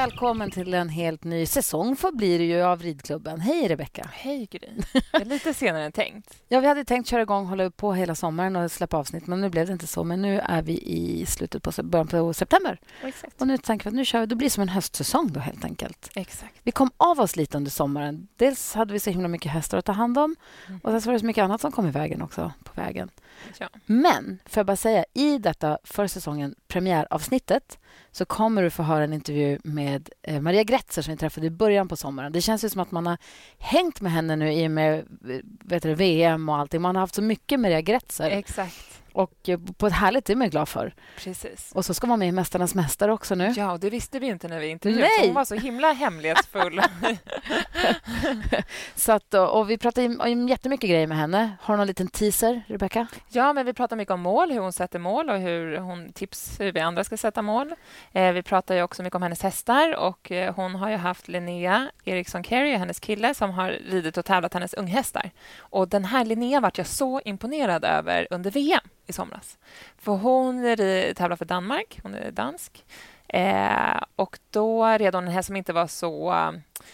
Välkommen till en helt ny säsong får blir det ju av ridklubben. Hej Rebecka. Hej Gry. Lite senare än tänkt. Ja, vi hade tänkt köra igång, hålla på hela sommaren och släppa avsnitt, men nu blev det inte så. Men nu är vi i slutet på början på september. Exakt. Och nu tänker vi att nu kör vi. Det blir som en höstsäsong då helt enkelt. Exakt. Vi kom av oss lite under sommaren. Dels hade vi så himla mycket hästar att ta hand om Mm. och sen så var det så mycket annat som kom i vägen också på vägen. Ja. Men, får jag bara säga, i detta för säsongen premiäravsntet så kommer du få höra en intervju med eh, Maria Gretzer som vi träffade i början på sommaren. Det känns ju som att man har hängt med henne nu i och med vet du, VM och allting. Man har haft så mycket Maria Gretzer Exakt. Och eh, på ett härligt, det är man glad för. Precis. Och så ska man med i Mästarnas mästare också nu. Ja, och det visste vi inte när vi intervjuade. Nej. så Hon var så himla hemlighetsfull. Så att, och vi pratar ju om jättemycket grejer med henne. Har du någon liten teaser, Rebecka? ja, men vi pratar mycket om mål, hur hon sätter mål och hur hon tips hur vi andra ska sätta mål. Eh, vi pratar också mycket om hennes hästar och eh, hon har ju haft Linnea Eriksson Carey, hennes kille, som har ridit och tävlat hennes unghästar. Och den här Linnea vart jag så imponerad över under VM i somras. För hon tävlar för Danmark, hon är dansk. Eh, och då red hon en häst som inte var så...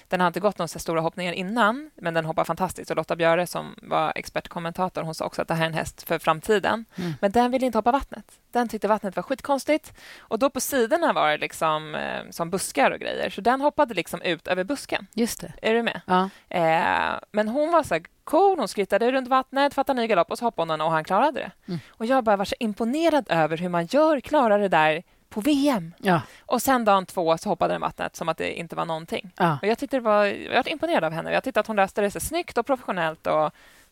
Den har inte gått några stora hoppningar innan, men den hoppar fantastiskt. Och Lotta Björe som var expertkommentator, hon sa också att det här är en häst för framtiden. Mm. Men den ville inte hoppa vattnet. Den tyckte vattnet var skitkonstigt. Och då på sidorna var det liksom eh, som buskar och grejer. Så den hoppade liksom ut över busken. Just det. Är du med? Ja. Eh, men hon var så här cool, hon skrittade runt vattnet, fattade ny galopp och så hoppade hon och han klarade det. Mm. Och jag bara var så imponerad över hur man gör, klarar det där på VM. Ja. Och sen dagen två så hoppade den vattnet som att det inte var någonting. ja. Och jag tyckte det var, jag var imponerad av henne. Jag tyckte att hon löste det så snyggt och professionellt. Och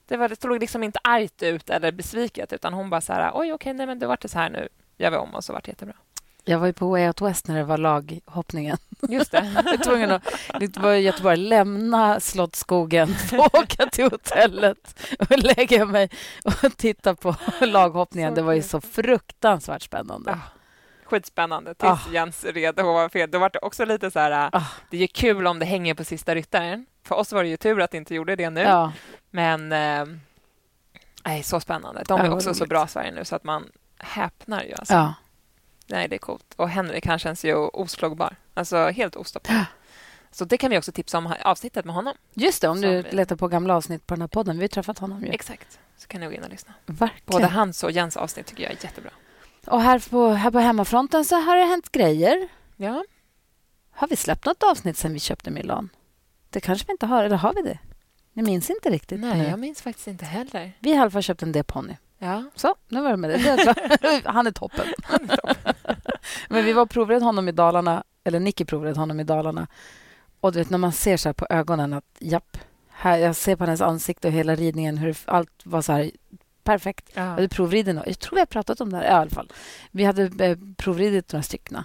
det, var, det såg liksom inte argt ut eller besviket utan hon bara så här, oj okej, nej men det vart det så här nu, gör vi om och så vart det jättebra. Jag var ju på Way Out West när det var laghoppningen. Just det. Jag var tvungen att det var Göteborg, lämna Slottsskogen, få åka till hotellet och lägga mig och titta på laghoppningen. Det var ju så fruktansvärt spännande. Skitspännande. Tills Ah. Jens red och var fel. Då var det också lite så här, Ah. det är kul om det hänger på sista ryttaren. För oss var det ju tur att det inte gjorde det nu. Ja, Men eh, nej, så spännande. De Ja, är vad också så roligt. bra i Sverige nu så att man häpnar ju. Alltså. ja. Nej, det är coolt. Och Henrik, han känns ju oslagbar. Alltså helt ostoppbar. Så det kan vi också tipsa om avsnittet med honom. Just det, om du vi- letar på gamla avsnitt på den här podden. Vi har träffat honom ju. Exakt. Så kan ni gå in och lyssna. Verkligen. Både hans och Jens avsnitt tycker jag är jättebra. Och här på, här på hemmafronten så har det hänt grejer. Ja, Har vi släppt något avsnitt sen vi köpte Milan? Det kanske vi inte har, eller har vi det? Jag minns inte riktigt. nej, nu. jag minns faktiskt inte heller. Vi har i alla fall köpt en D-ponny. Ja, Så, nu var det med det. det är klart. Han är toppen. Men vi var provred honom i Dalarna, eller Nicky provred honom i Dalarna. Och du vet när man ser så här på ögonen att japp, här, jag ser på hennes ansikte och hela ridningen hur allt var så här perfekt. Jag ja. hade provridit Jag tror vi har pratat om det här i alla fall. Vi hade eh, provridit några stycken.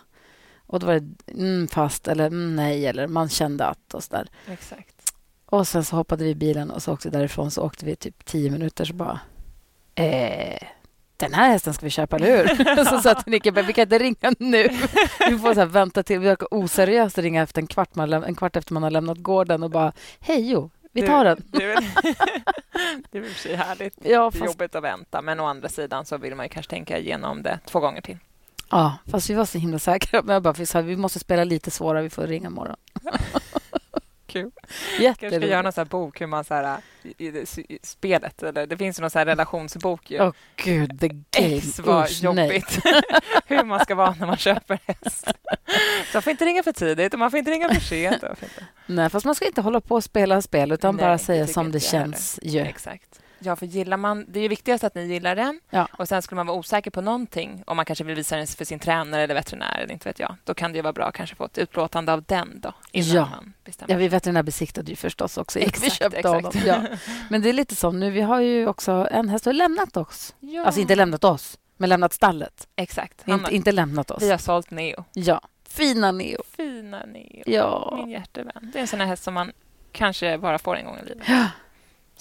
Och då var det mm, fast eller mm, nej eller man kände att och så där. exakt. Och sen så hoppade vi i bilen och så åkte därifrån så åkte vi typ tio minuter så bara eh, den här hästen ska vi köpa, eller hur? så sa Nicke, vi kan inte ringa nu. Vi får så vänta till. Vi verkar oseriöst ringa efter en kvart, man, en kvart efter man har lämnat gården och bara hej jo, vi tar den. Det, det, är väl, det är väl för sig härligt. Ja Det är fast, jobbigt att vänta, men å andra sidan så vill man ju kanske tänka igenom det två gånger till. ja, fast vi var så himla säkra. Men jag bara, vi måste spela lite svårare, vi får ringa imorgon. Kul. Kanske ska Jätteroligt. göra någon här bok hur man så här, i, i, det- i spelet, eller det finns ju någon så här relationsbok ju. Åh gud, the game. Ex vad Usch, jobbigt. hur man ska vara när man köper häst. Så man får inte ringa för tidigt och man får inte ringa för sent. Nej, fast man ska inte hålla på och spela spel utan Nej, bara säga som det heller. känns ju. Exakt. Ja, för gillar man... Det är ju viktigast att ni gillar den. Ja. Och sen skulle man vara osäker på någonting, om man kanske vill visa den för sin tränare eller veterinär, eller inte vet jag. Då kan det ju vara bra att kanske få ett utlåtande av den då, innan Ja. man bestämmer. Ja, vi veterinärbesiktade ju förstås också innan vi Exakt, köpte exakt. honom. Ja. Men det är lite som nu, vi har ju också en häst som har lämnat oss. Ja. Alltså inte lämnat oss, men lämnat stallet. Exakt. Han, Inte, inte lämnat oss. Vi har sålt Neo. Ja, Fina Neo. Fina Neo. Ja. Min hjärtevän. Det är en sån här häst som man kanske bara får en gång i livet.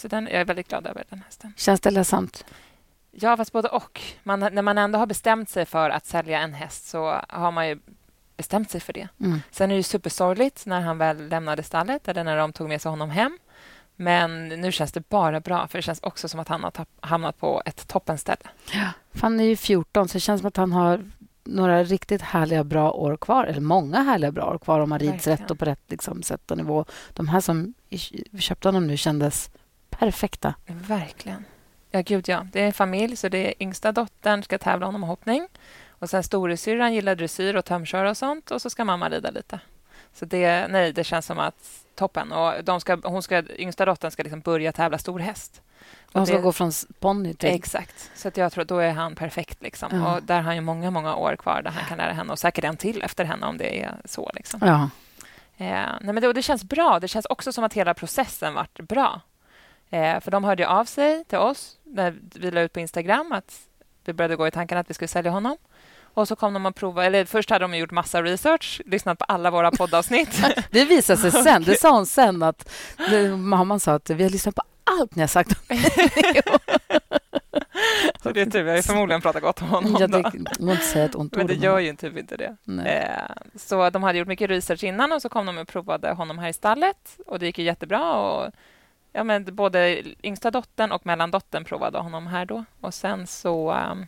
Så den, jag är väldigt glad över den hästen. Känns det ledsamt? Ja, fast både och. Man, när man ändå har bestämt sig för att sälja en häst så har man ju bestämt sig för det. Mm. Sen är det ju supersorgligt när han väl lämnade stallet eller när de tog med sig honom hem. Men nu känns det bara bra, för det känns också som att han har hamnat på ett toppenställe. För Han är ju 14, så det känns som att han har några riktigt härliga, bra år kvar. Eller många härliga, bra år kvar om han rids Verkligen. rätt och på rätt liksom, sätt och nivå. De här som köpte honom nu kändes perfekta. Verkligen. Ja, gud ja. Det är en familj, så det är yngsta dottern ska tävla honom i hoppning. Och sen storasyrran gillar dressyr och tömköra och sånt. Och så ska mamma rida lite. Så det, nej, det känns som att toppen. Och de ska, hon ska, yngsta dottern ska liksom börja tävla stor häst. Och Han ska det- gå från ponny till... Exakt. Så att jag tror då är han perfekt. Liksom. Ja. Och där har han ju många, många år kvar där han kan lära henne och säkert en till efter henne om det är så. Liksom. Ja. Eh, nej men det, det känns bra. Det känns också som att hela processen vart bra. Eh, för de hörde av sig till oss när vi la ut på Instagram att vi började gå i tanken att vi skulle sälja honom. Och så kom de och provade, eller först hade de gjort massa research, lyssnat på alla våra poddavsnitt. Det visade sig sen. Det sa hon sen. att det, Mamman sa att vi har lyssnat på allt ni har sagt. så det är tur, vi har förmodligen pratat gott om honom. Ja, då. det går inte säga ett ont Men det om gör ju typ inte det. Nej. Eh, så de hade gjort mycket research innan och så kom de och provade honom här i stallet och det gick ju jättebra. Och, ja, men både yngsta dottern och mellandottern provade honom här då. Och sen så um,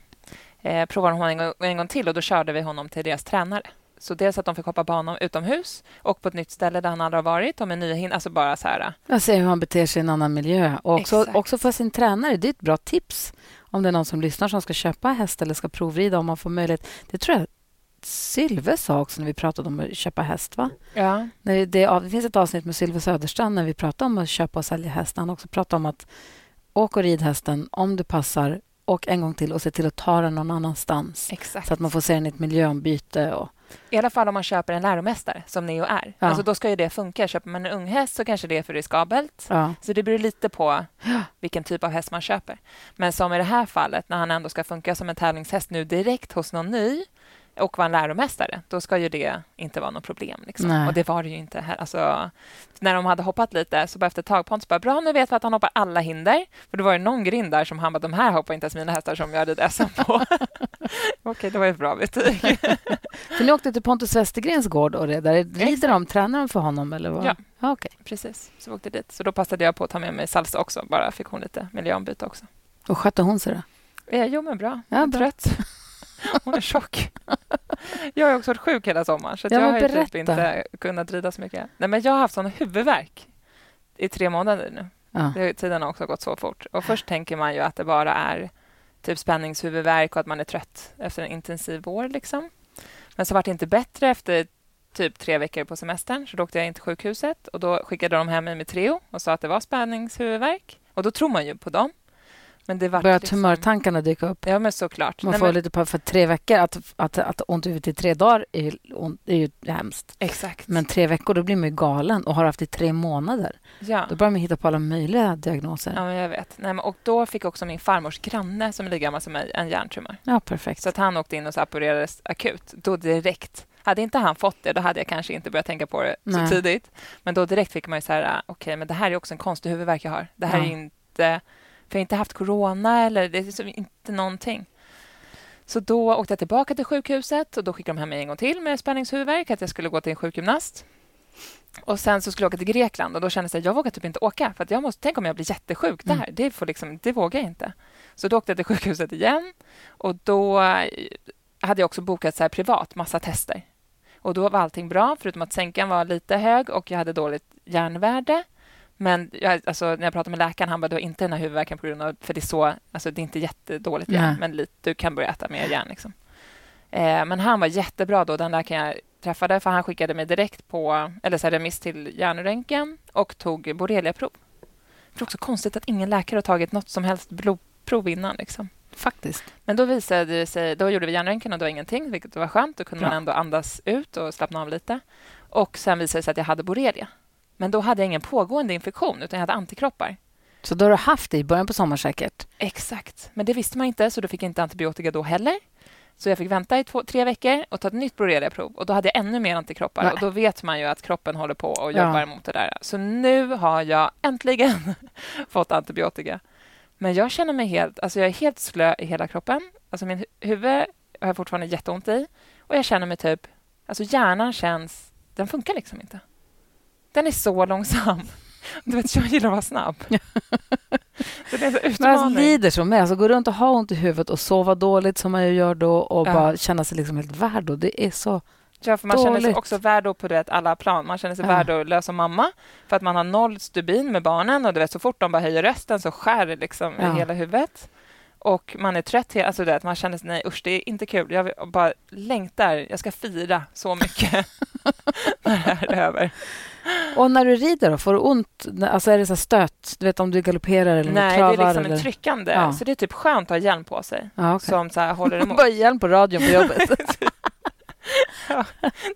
eh, provade de honom en gång, en gång till och då körde vi honom till deras tränare. Så dels att de fick hoppa bana utomhus och på ett nytt ställe där han aldrig har varit och med nya hin- alltså bara så här. Jag ser hur han beter sig i en annan miljö. Och också, Exakt. också för sin tränare. Det är ett bra tips om det är någon som lyssnar som ska köpa häst eller ska provrida om man får möjlighet. Det tror jag Sylve sa också när vi pratade om att köpa häst. Va? Ja. När det, det, finns ett avsnitt med Sylve Söderstrand när vi pratade om att köpa och sälja häst. Han också pratade om att åk och rid hästen om det passar och en gång till och se till att ta den någon annanstans. Exakt. Så att man får se den i ett miljöombyte. Och, I alla fall om man köper en läromästare, som Neo är. Ja. Alltså, då ska ju det funka. Köper man en ung häst så kanske det är för riskabelt. ja. Så det beror lite på vilken typ av häst man köper. Men som i det här fallet, när han ändå ska funka som en tävlingshäst nu direkt hos någon ny och vara en läromästare, då ska ju det inte vara något problem. Liksom. Och det var det ju inte här. Alltså, när de hade hoppat lite, så bara efter ett tag, Pontus bara, bra, nu vet vi att han hoppar alla hinder. För det var ju någon grind där som han bara, de här hoppar inte ens mina hästar som jag rider SM på. Okej, det var ett bra betyg. För ni åkte till Pontus Westergrens gård och. Där Rider de? Tränar de för honom? Eller vad? Ja. ja okej. Precis, så vi åkte dit. Så då passade jag på att ta med mig Salsa också, bara fick hon lite miljöombyte också. Och skötte hon sig då? Eh, jo, men bra. Ja, bra. trött. Hon är tjock. Jag har också varit sjuk hela sommaren, så jag har typ inte kunnat rida så mycket. Nej, men jag har haft sån huvudvärk i tre månader nu. Ja. Det, tiden har också gått så fort. Och Först tänker man ju att det bara är typ spänningshuvudvärk och att man är trött efter en intensiv vår. Liksom. Men så var det inte bättre efter typ tre veckor på semestern. Så då åkte jag in till sjukhuset och då skickade de hem mig med Treo och sa att det var spänningshuvudvärk. Och då tror man ju på dem. Men det var Börjar liksom... tumörtankarna dyka upp? Ja, men såklart. Man Nej, får men... lite på för tre veckor. Att, att, att ont i huvudet i tre dagar är, är ju hemskt. Exakt. Men tre veckor, då blir man ju galen och har haft det i tre månader. ja. Då börjar man hitta på alla möjliga diagnoser. ja, men jag vet. Nej, men, och då fick också min farmors granne, som är lika gammal som mig, en hjärntumör. Ja, perfekt. Så att han åkte in och så opererades akut. Då direkt. Hade inte han fått det, då hade jag kanske inte börjat tänka på det Nej. så tidigt. Men då direkt fick man ju så här, ah, okej, men det här är också en konstig huvudvärk jag har. Det här Ja. är inte... För jag har inte haft corona eller det är liksom inte någonting. Så då åkte jag tillbaka till sjukhuset och då skickade de hem mig en gång till med spänningshuvudvärk, att jag skulle gå till en sjukgymnast. Och sen så skulle jag åka till Grekland och då kände jag att jag vågar typ inte åka för jag måste, tänk om jag blir jättesjuk där. Mm. Det, får liksom, det vågar jag inte. Så då åkte jag till sjukhuset igen och då eh, hade jag också bokat så här privat massa tester. Och då var allting bra, förutom att sänkan var lite hög och jag hade dåligt järnvärde. Men jag, alltså, när jag pratade med läkaren, han bara, du har inte den här huvudvärken på grund av... För det är så, alltså det är inte jättedåligt järn, men lite, du kan börja äta mer järn. Liksom. Eh, men han var jättebra då, den läkaren jag träffade, för han skickade mig direkt på, eller så här, remiss till hjärnröntgen och tog borreliaprov. Det är också konstigt att ingen läkare har tagit något som helst blodprov innan. Liksom. Faktiskt. Men då visade det sig, då gjorde vi hjärnröntgen och det var ingenting, vilket var skönt. Då kunde Bra. man ändå andas ut och slappna av lite. Och sen visade det sig att jag hade borrelia. Men då hade jag ingen pågående infektion, utan jag hade antikroppar. Så då har du haft det i början på sommaren säkert? Exakt. Men det visste man inte, så då fick jag inte antibiotika då heller. Så jag fick vänta i två, tre veckor och ta ett nytt borreliaprov. Och då hade jag ännu mer antikroppar. Nej. Och då vet man ju att kroppen håller på och Ja. jobbar mot det där. Så nu har jag äntligen fått antibiotika. Men jag känner mig helt... Alltså jag är helt slö i hela kroppen. Alltså min hu- huvud har jag fortfarande jätteont i. Och jag känner mig typ... Alltså hjärnan känns... Den funkar liksom inte. Den är så långsam. Du vet, jag gillar att vara snabb. så det är så alltså, utmaning. lider så med. Alltså, gå runt och ha ont i huvudet och sova dåligt som man ju gör då och Ja. bara känna sig liksom helt värd. Då. Det är så... Ja, för man känner sig Dåligt. också värd på du vet, alla plan. Man känner sig Ja. värdelös som mamma för att man har noll stubin med barnen och du vet, så fort de bara höjer rösten så skär det liksom Ja. i hela huvudet. Och man är trött. Alltså, du vet, man känner sig, nej usch, det är inte kul. Jag bara längtar. Jag ska fira så mycket när det här är över. Och när du rider då, får du ont? Alltså är det så stöt? Du vet om du galopperar eller Nej, det travar? är liksom eller? en tryckande. Ja. Så det är typ skönt att ha hjälm på sig Ja, okej. som så här, håller emot. Bara hjälm på radion på jobbet.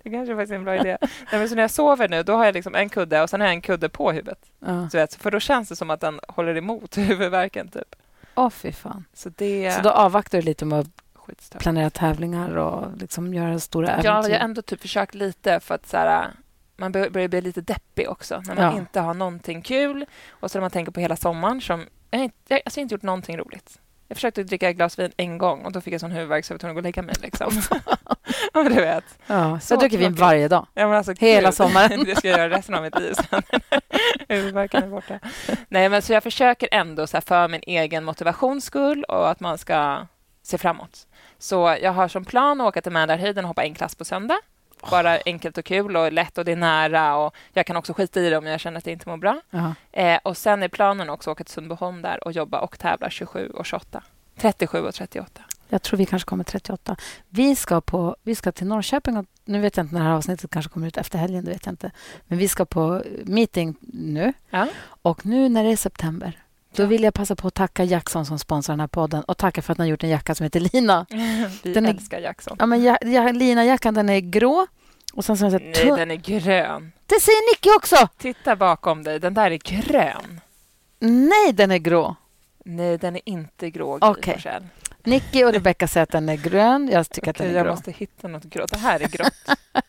Det kanske faktiskt är en bra idé. Nej, men så när jag sover nu, då har jag liksom en kudde och sen har jag en kudde på huvudet. Ja. Så vet, för då känns det som att den håller emot huvudvärken. Typ. Åh, fy fan. Så det Så då avvaktar du lite med att planera tävlingar och liksom göra stora Ja, äventyr? jag har ändå typ försökt lite för att så här, man bör- börjar bli lite deppig också när man Ja. inte har någonting kul och så när man tänker på hela sommaren som jag har inte, jag, alltså, jag har inte gjort någonting roligt. Jag försökte dricka ett glas vin en gång och då fick jag sån huvudvärk så jag var tvungen att gå och lägga mig. Liksom. ja, du vet. Ja, så jag dricker vin varje dag. Ja, men alltså, Hela gud. sommaren. det ska jag göra resten av mitt liv sen. Huvudvärken är borta. Nej, men så jag försöker ändå så här, för min egen motivations skull och att man ska se framåt. Så jag har som plan att åka till Mälarhöjden och hoppa en klass på söndag. Bara enkelt och kul och lätt och det är nära och jag kan också skita i det om jag känner att jag inte mår bra. Eh, och sen är planen också att åka till Sundbyholm där och jobba och tävla 27 och 28. 37 och 38. Jag tror vi kanske kommer 38. Vi ska, på, vi ska till Norrköping. Och, nu vet jag inte när det här avsnittet kanske kommer ut efter helgen. Det vet jag inte. Men vi ska på meeting nu. Ja. Och nu när det är september då vill jag passa på att tacka Jackson som sponsrar den här podden och tacka för att han har gjort en jacka som heter Lina. Vi Den är- älskar Jackson. Ja, men ja, ja, Lina-jackan den är grå och sen så är här Nej, den är grön. Det säger Nicky också! Titta bakom dig. Den där är grön. Nej, den är grå. Nej, den är inte grå. Okej. Forssell. Nicky och Rebecca säger att den är grön. Jag tycker att Okej, den är jag grå. måste hitta något grått. Det här är grått.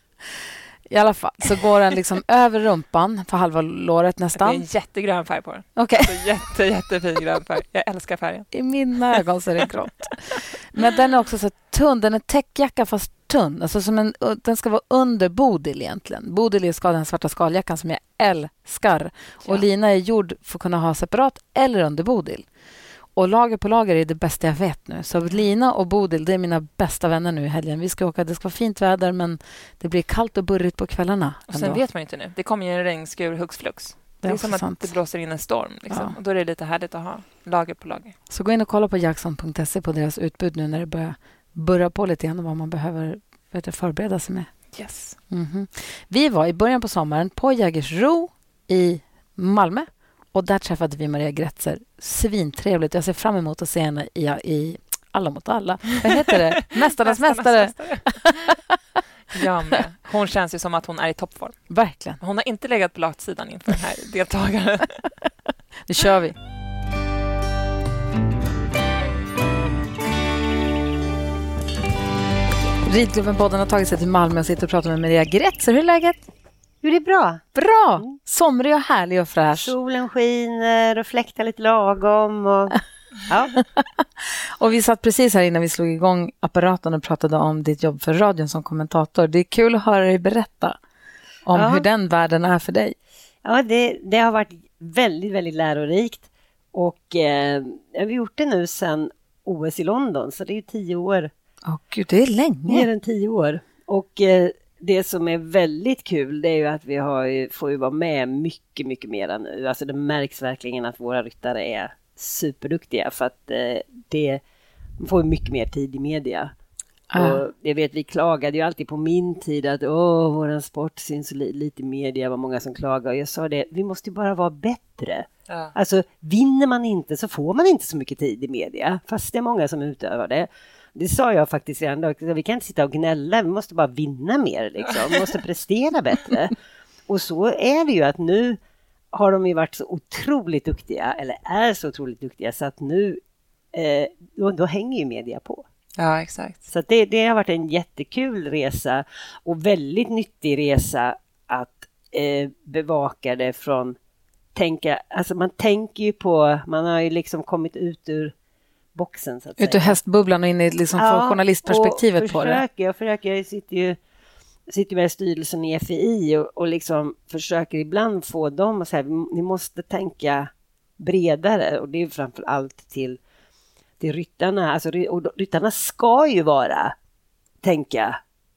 I alla fall så går den liksom över rumpan för halva låret Det är nästan. en jättegrön färg på den. Okej. Så jätte, jättefin grön färg. Jag älskar färgen. I mina ögon så är det grått. Men den är också så tunn. Den är täckjacka fast tunn. Alltså som en, den ska vara under Bodil egentligen. Bodil är skal, den svarta skaljackan som jag älskar. Och Ja. lina är gjord för att kunna ha separat eller under Bodil. Och lager på lager är det bästa jag vet nu. Så Lina och Bodil, det är mina bästa vänner nu i helgen. Vi ska åka, det ska vara fint väder men det blir kallt och burrigt på kvällarna. Och sen ändå. vet man ju inte nu. Det kommer ju en regnskur hux flux. Det är, också som att sant. det blåser in en storm. Liksom. Ja. Och då är det lite härligt att ha lager på lager. Så gå in och kolla på jackson.se på deras utbud nu när det börjar burra på lite grann och vad man behöver vet du, förbereda sig med. Yes. Mhm. Vi var i början på sommaren på Jägersro i Malmö och där träffade vi Maria Gretzer. Svintrevligt. Jag ser fram emot att se henne i, i Alla mot alla. Vad heter det? Mästarnas mästare. Jag med. Hon känns ju som att hon är i toppform. Verkligen. Hon har inte legat på latsidan inför den här deltagaren. Nu kör vi. Ridklubben-podden har tagit sig till Malmö och sitter och pratar med Maria Gretzer. Hur är läget? Jo, det är bra. Bra! Somrig och härlig och fräsch. Solen skiner och fläktar lite lagom. Och... Ja. Och vi satt precis här innan vi slog igång apparaten och pratade om ditt jobb för radion som kommentator. Det är kul att höra dig berätta om Ja. hur den världen är för dig. Ja, det, det har varit väldigt, väldigt lärorikt. Och eh, jag har gjort det nu sedan OS i London, så det är ju tio år, Åh gud, det är mer länge. än tio år. Och eh, det som är väldigt kul, det är ju att vi har, får ju vara med mycket, mycket mera nu. Alltså det märks verkligen att våra ryttare är superduktiga för att eh, det får mycket mer tid i media. Ah. Och jag vet, vi klagade ju alltid på min tid att åh, våran sport syns li- lite i media, var många som klagade. Och jag sa det, vi måste ju bara vara bättre. Ja. Alltså, vinner man inte så får man inte så mycket tid i media, fast det är många som utövar det. Det sa jag faktiskt redan då, vi kan inte sitta och gnälla, vi måste bara vinna mer, liksom. vi måste prestera bättre. Och så är det ju att nu har de ju varit så otroligt duktiga, eller är så otroligt duktiga, så att nu, eh, då, då hänger ju media på. Ja, exakt. Så det, det har varit en jättekul resa och väldigt nyttig resa att eh, bevaka det från tänka, alltså man tänker ju på, man har ju liksom kommit ut ur boxen så att Ut ur hästbubblan och in i liksom Ja, journalistperspektivet och på det. försöker, Jag försöker, jag sitter ju sitter med i styrelsen i FI och, och liksom försöker ibland få dem att säga ni måste tänka bredare och det är framför allt till, till ryttarna. Alltså, och ryttarna ska ju vara tänka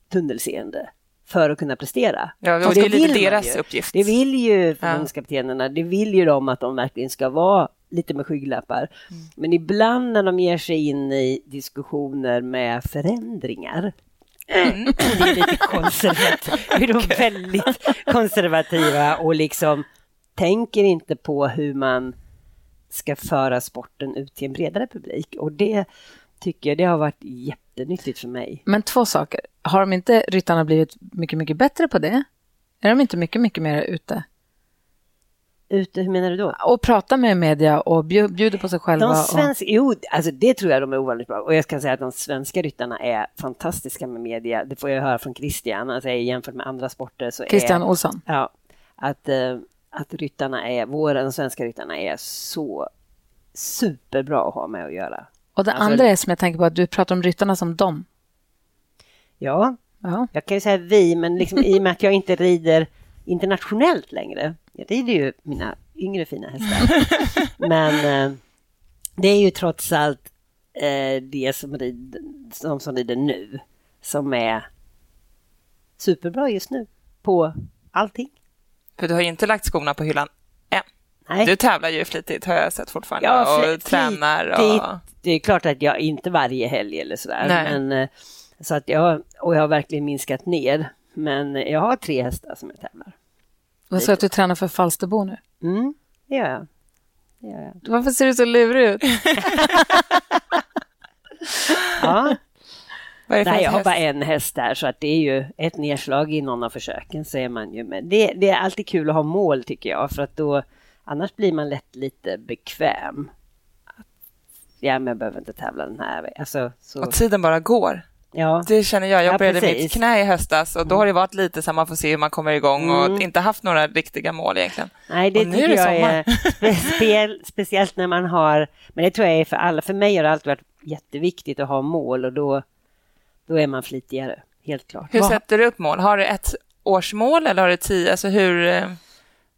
tunnelseende för att kunna prestera. Ja, Så det är lite deras ju. uppgift. Det vill ju Ja. förbundskaptenerna, det vill ju de att de verkligen ska vara lite med skygglappar. Mm. Men ibland när de ger sig in i diskussioner med förändringar Mm. det är lite är de väldigt konservativa och liksom tänker inte på hur man ska föra sporten ut till en bredare publik. Och det tycker jag det har varit jättenyttigt för mig. Men två saker. Har de inte ryttarna blivit mycket, mycket bättre på det? Är de inte mycket, mycket mer ute? Ute, hur menar du då? Och pratar med media och bju- bjuder på sig själva? De och... svenska, jo, alltså det tror jag de är ovanligt bra. Och jag kan säga att de svenska ryttarna är fantastiska med media. Det får jag höra från Christian, alltså jämfört med andra sporter så Christian är... Olsson. Ja, att, eh, att ryttarna är, våra de svenska ryttarna är så superbra att ha med att göra. Och det Alltså- andra är som jag tänker på att du pratar om ryttarna som dem. Ja, Ja. jag kan ju säga vi, men liksom, i och med att jag inte rider internationellt längre. Jag rider ju mina yngre fina hästar. Men eh, det är ju trots allt eh, det som rider, de som rider nu som är superbra just nu på allting. För du har ju inte lagt skorna på hyllan. Nej. Du tävlar ju flitigt har jag sett fortfarande Ja, och tränar. Och... Det är klart att jag inte varje helg eller sådär. Nej. Men, eh, så att jag, och jag har verkligen minskat ner. Men jag har tre hästar som jag tävlar. Vad sa att du tränar för Falsterbo nu? Mm, det gör jag. Det gör jag. Varför ser du så lurig ut? Ja. Nej, jag har bara en häst där så att det är ju ett nedslag i någon av försöken så är man ju med. Det, det är alltid kul att ha mål tycker jag för att då annars blir man lätt lite bekväm. Ja, men jag behöver inte tävla den här. Alltså, så, Och tiden bara går. ja. Det känner jag. Jag Ja, började precis. mitt knä i höstas och då har det varit lite så här, man får se hur man kommer igång och Mm. inte haft några riktiga mål egentligen. Nej, det Och nu tycker är det sommar. är speciell, speciellt när man har, men det tror jag är för alla. För mig har det alltid varit jätteviktigt att ha mål och då, då är man flitigare, helt klart. Hur sätter du upp mål? Har du ett årsmål eller har du tio? Alltså hur...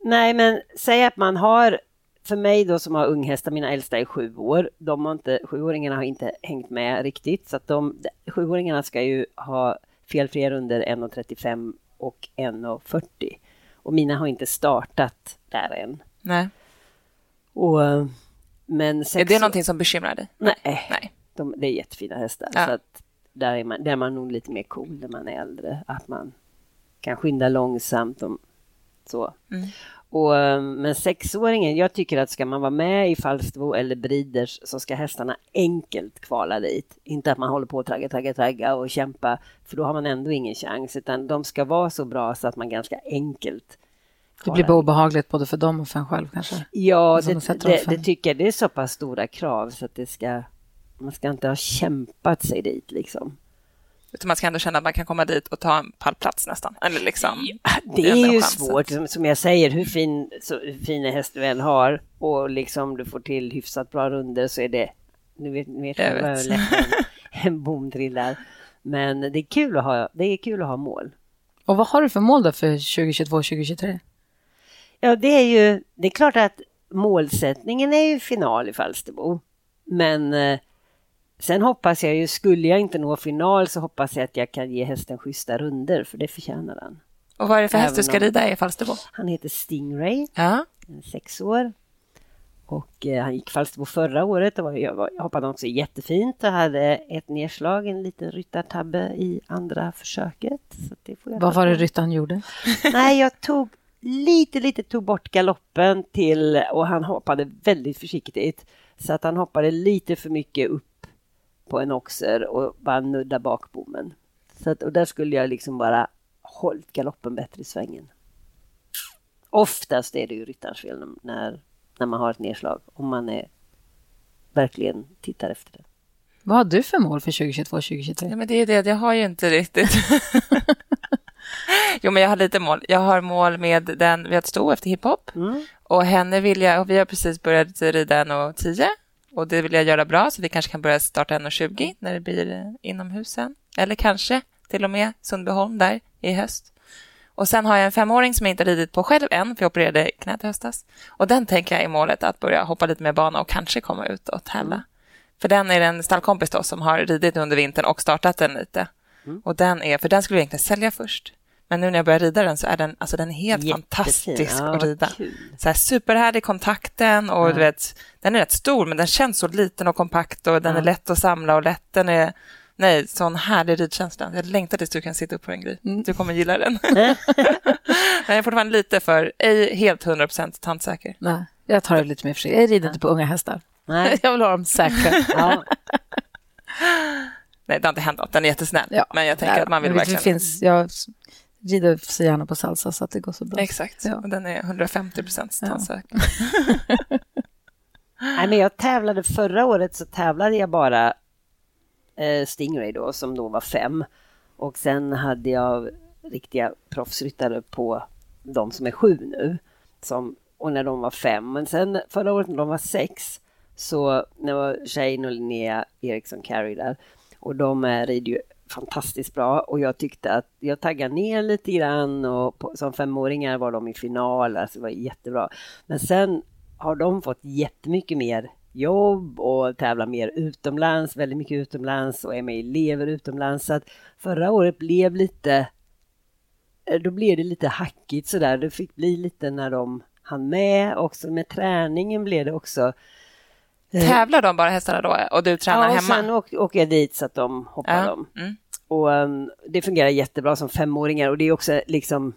Nej, men säg att man har, för mig då som har unghästar, mina äldsta är sju år, de har inte, sjuåringarna har inte hängt med riktigt, så att de, sjuåringarna ska ju ha felfria under 1,35 och 1,40. Och mina har inte startat där än. Nej. Och, men Är sex det någonting som bekymrar dig? Nej, Nej. De, det är jättefina hästar. Ja. Så att där, är man, där är man nog lite mer cool när man är äldre. Att man kan skynda långsamt. Och, så. Mm. Och, eh, men sexåringen, jag tycker att ska man vara med i Falsterbo eller Breeders så ska hästarna enkelt kvala dit. Inte att man håller på att tragga, tragga, tragga och kämpa för då har man ändå ingen chans. Utan de ska vara så bra så att man ganska enkelt Det blir bara obehagligt både för dem och för en själv kanske. Ja, det, det, det tycker jag. Det är så pass stora krav så att det ska... Man ska inte ha kämpat sig dit liksom. Utan man ska ändå känna att man kan komma dit och ta en pallplats nästan. Eller liksom, Det enda är ju chansen. svårt, som, som jag säger, hur fin, så, hur fin en häst du än har och liksom du får till hyfsat bra runder så är det... Nu vet ni vet Jag hur lätt en, en bom trillar. Men det är, kul att ha, det är kul att ha mål. Och vad har du för mål då för 2022-2023? Ja, det är ju... Det är klart att målsättningen är ju final i Falsterbo. Men eh, sen hoppas jag ju, skulle jag inte nå final så hoppas jag att jag kan ge hästen schyssta runder för det förtjänar han. och vad är det för häst du ska rida i Falsterbo? Han heter Stingray, Ja. sex år. Och eh, han gick Falsterbo förra året och var, jag, var, jag hoppade också jättefint och hade ett nedslag, en liten ryttartabbe i andra försöket. Så det får jag Vad var det ryttaren gjorde? Nej, jag tog lite, lite tog bort galoppen till och han hoppade väldigt försiktigt. Så att han hoppade lite för mycket upp på en oxer och bara nudda bakbommen. Så att, och där skulle jag liksom bara hållit galoppen bättre i svängen. Oftast är det ju ryttarens fel när, när man har ett nedslag, om man är, verkligen tittar efter det. Vad har du för mål för 2022-2023? Ja, men det är det, jag har ju inte riktigt. jo, men jag har lite mål. Jag har mål med den, vi har ett sto efter hiphop Mm. och henne vill jag, och vi har precis börjat rida 1.10 och det vill jag göra bra så vi kanske kan börja starta 1.20 när det blir inomhus sen. Eller kanske till och med Sundbyholm där i höst. Och sen har jag en femåring som jag inte ridit på själv än, för jag opererade knät i höstas. Och den tänker jag är målet att börja hoppa lite mer bana och kanske komma ut och tävla. För den är en stallkompis då som har ridit under vintern och startat den lite. Och den är, för den skulle vi egentligen sälja först. Men nu när jag börjar rida den så är den, alltså den är helt Jättefin. fantastisk Ja, att rida. kul. Så här superhärlig kontakten och Ja. du vet, den är rätt stor men den känns så liten och kompakt och den Ja. är lätt att samla och lätt. Den är, nej, sån härlig ridkänsla. Jag längtar tills du kan sitta upp på den, Gry. Du kommer gilla den. men jag är fortfarande lite för, ej helt 100% tandsäker. Nej, jag tar det lite mer försiktigt. Jag rider inte på unga hästar. Nej. Jag vill ha dem säkra. Ja. Nej, det har inte hänt något. Den är jättesnäll. Ja. Men jag tänker Nej, att man vill men det verkligen... Finns, jag rider så gärna på salsa så att det går så bra. Exakt. Ja. Och den är 150 procent Ja. tandsäker. Nej, men jag tävlade förra året så tävlade jag bara eh, Stingray då som då var fem och sen hade jag riktiga proffsryttare på de som är sju nu som, och när de var fem. Men sen förra året när de var sex så när var Shane och Linnea Eriksson Carey där och de rider ju fantastiskt bra och jag tyckte att jag taggade ner lite grann och på, som femåringar var de i final, alltså det var jättebra. Men sen har de fått jättemycket mer jobb och tävlar mer utomlands, väldigt mycket utomlands och är med i elever utomlands. Så att förra året blev lite, eh, då blev det lite hackigt sådär. Det fick bli lite när de hann med. Också med träningen blev det också. Eh, Tävlar de bara hästarna då och du tränar ja, och hemma? sen åk, åker jag dit så att de hoppar Ja. dem. Mm. Och um, det fungerar jättebra som femåringar och det är också liksom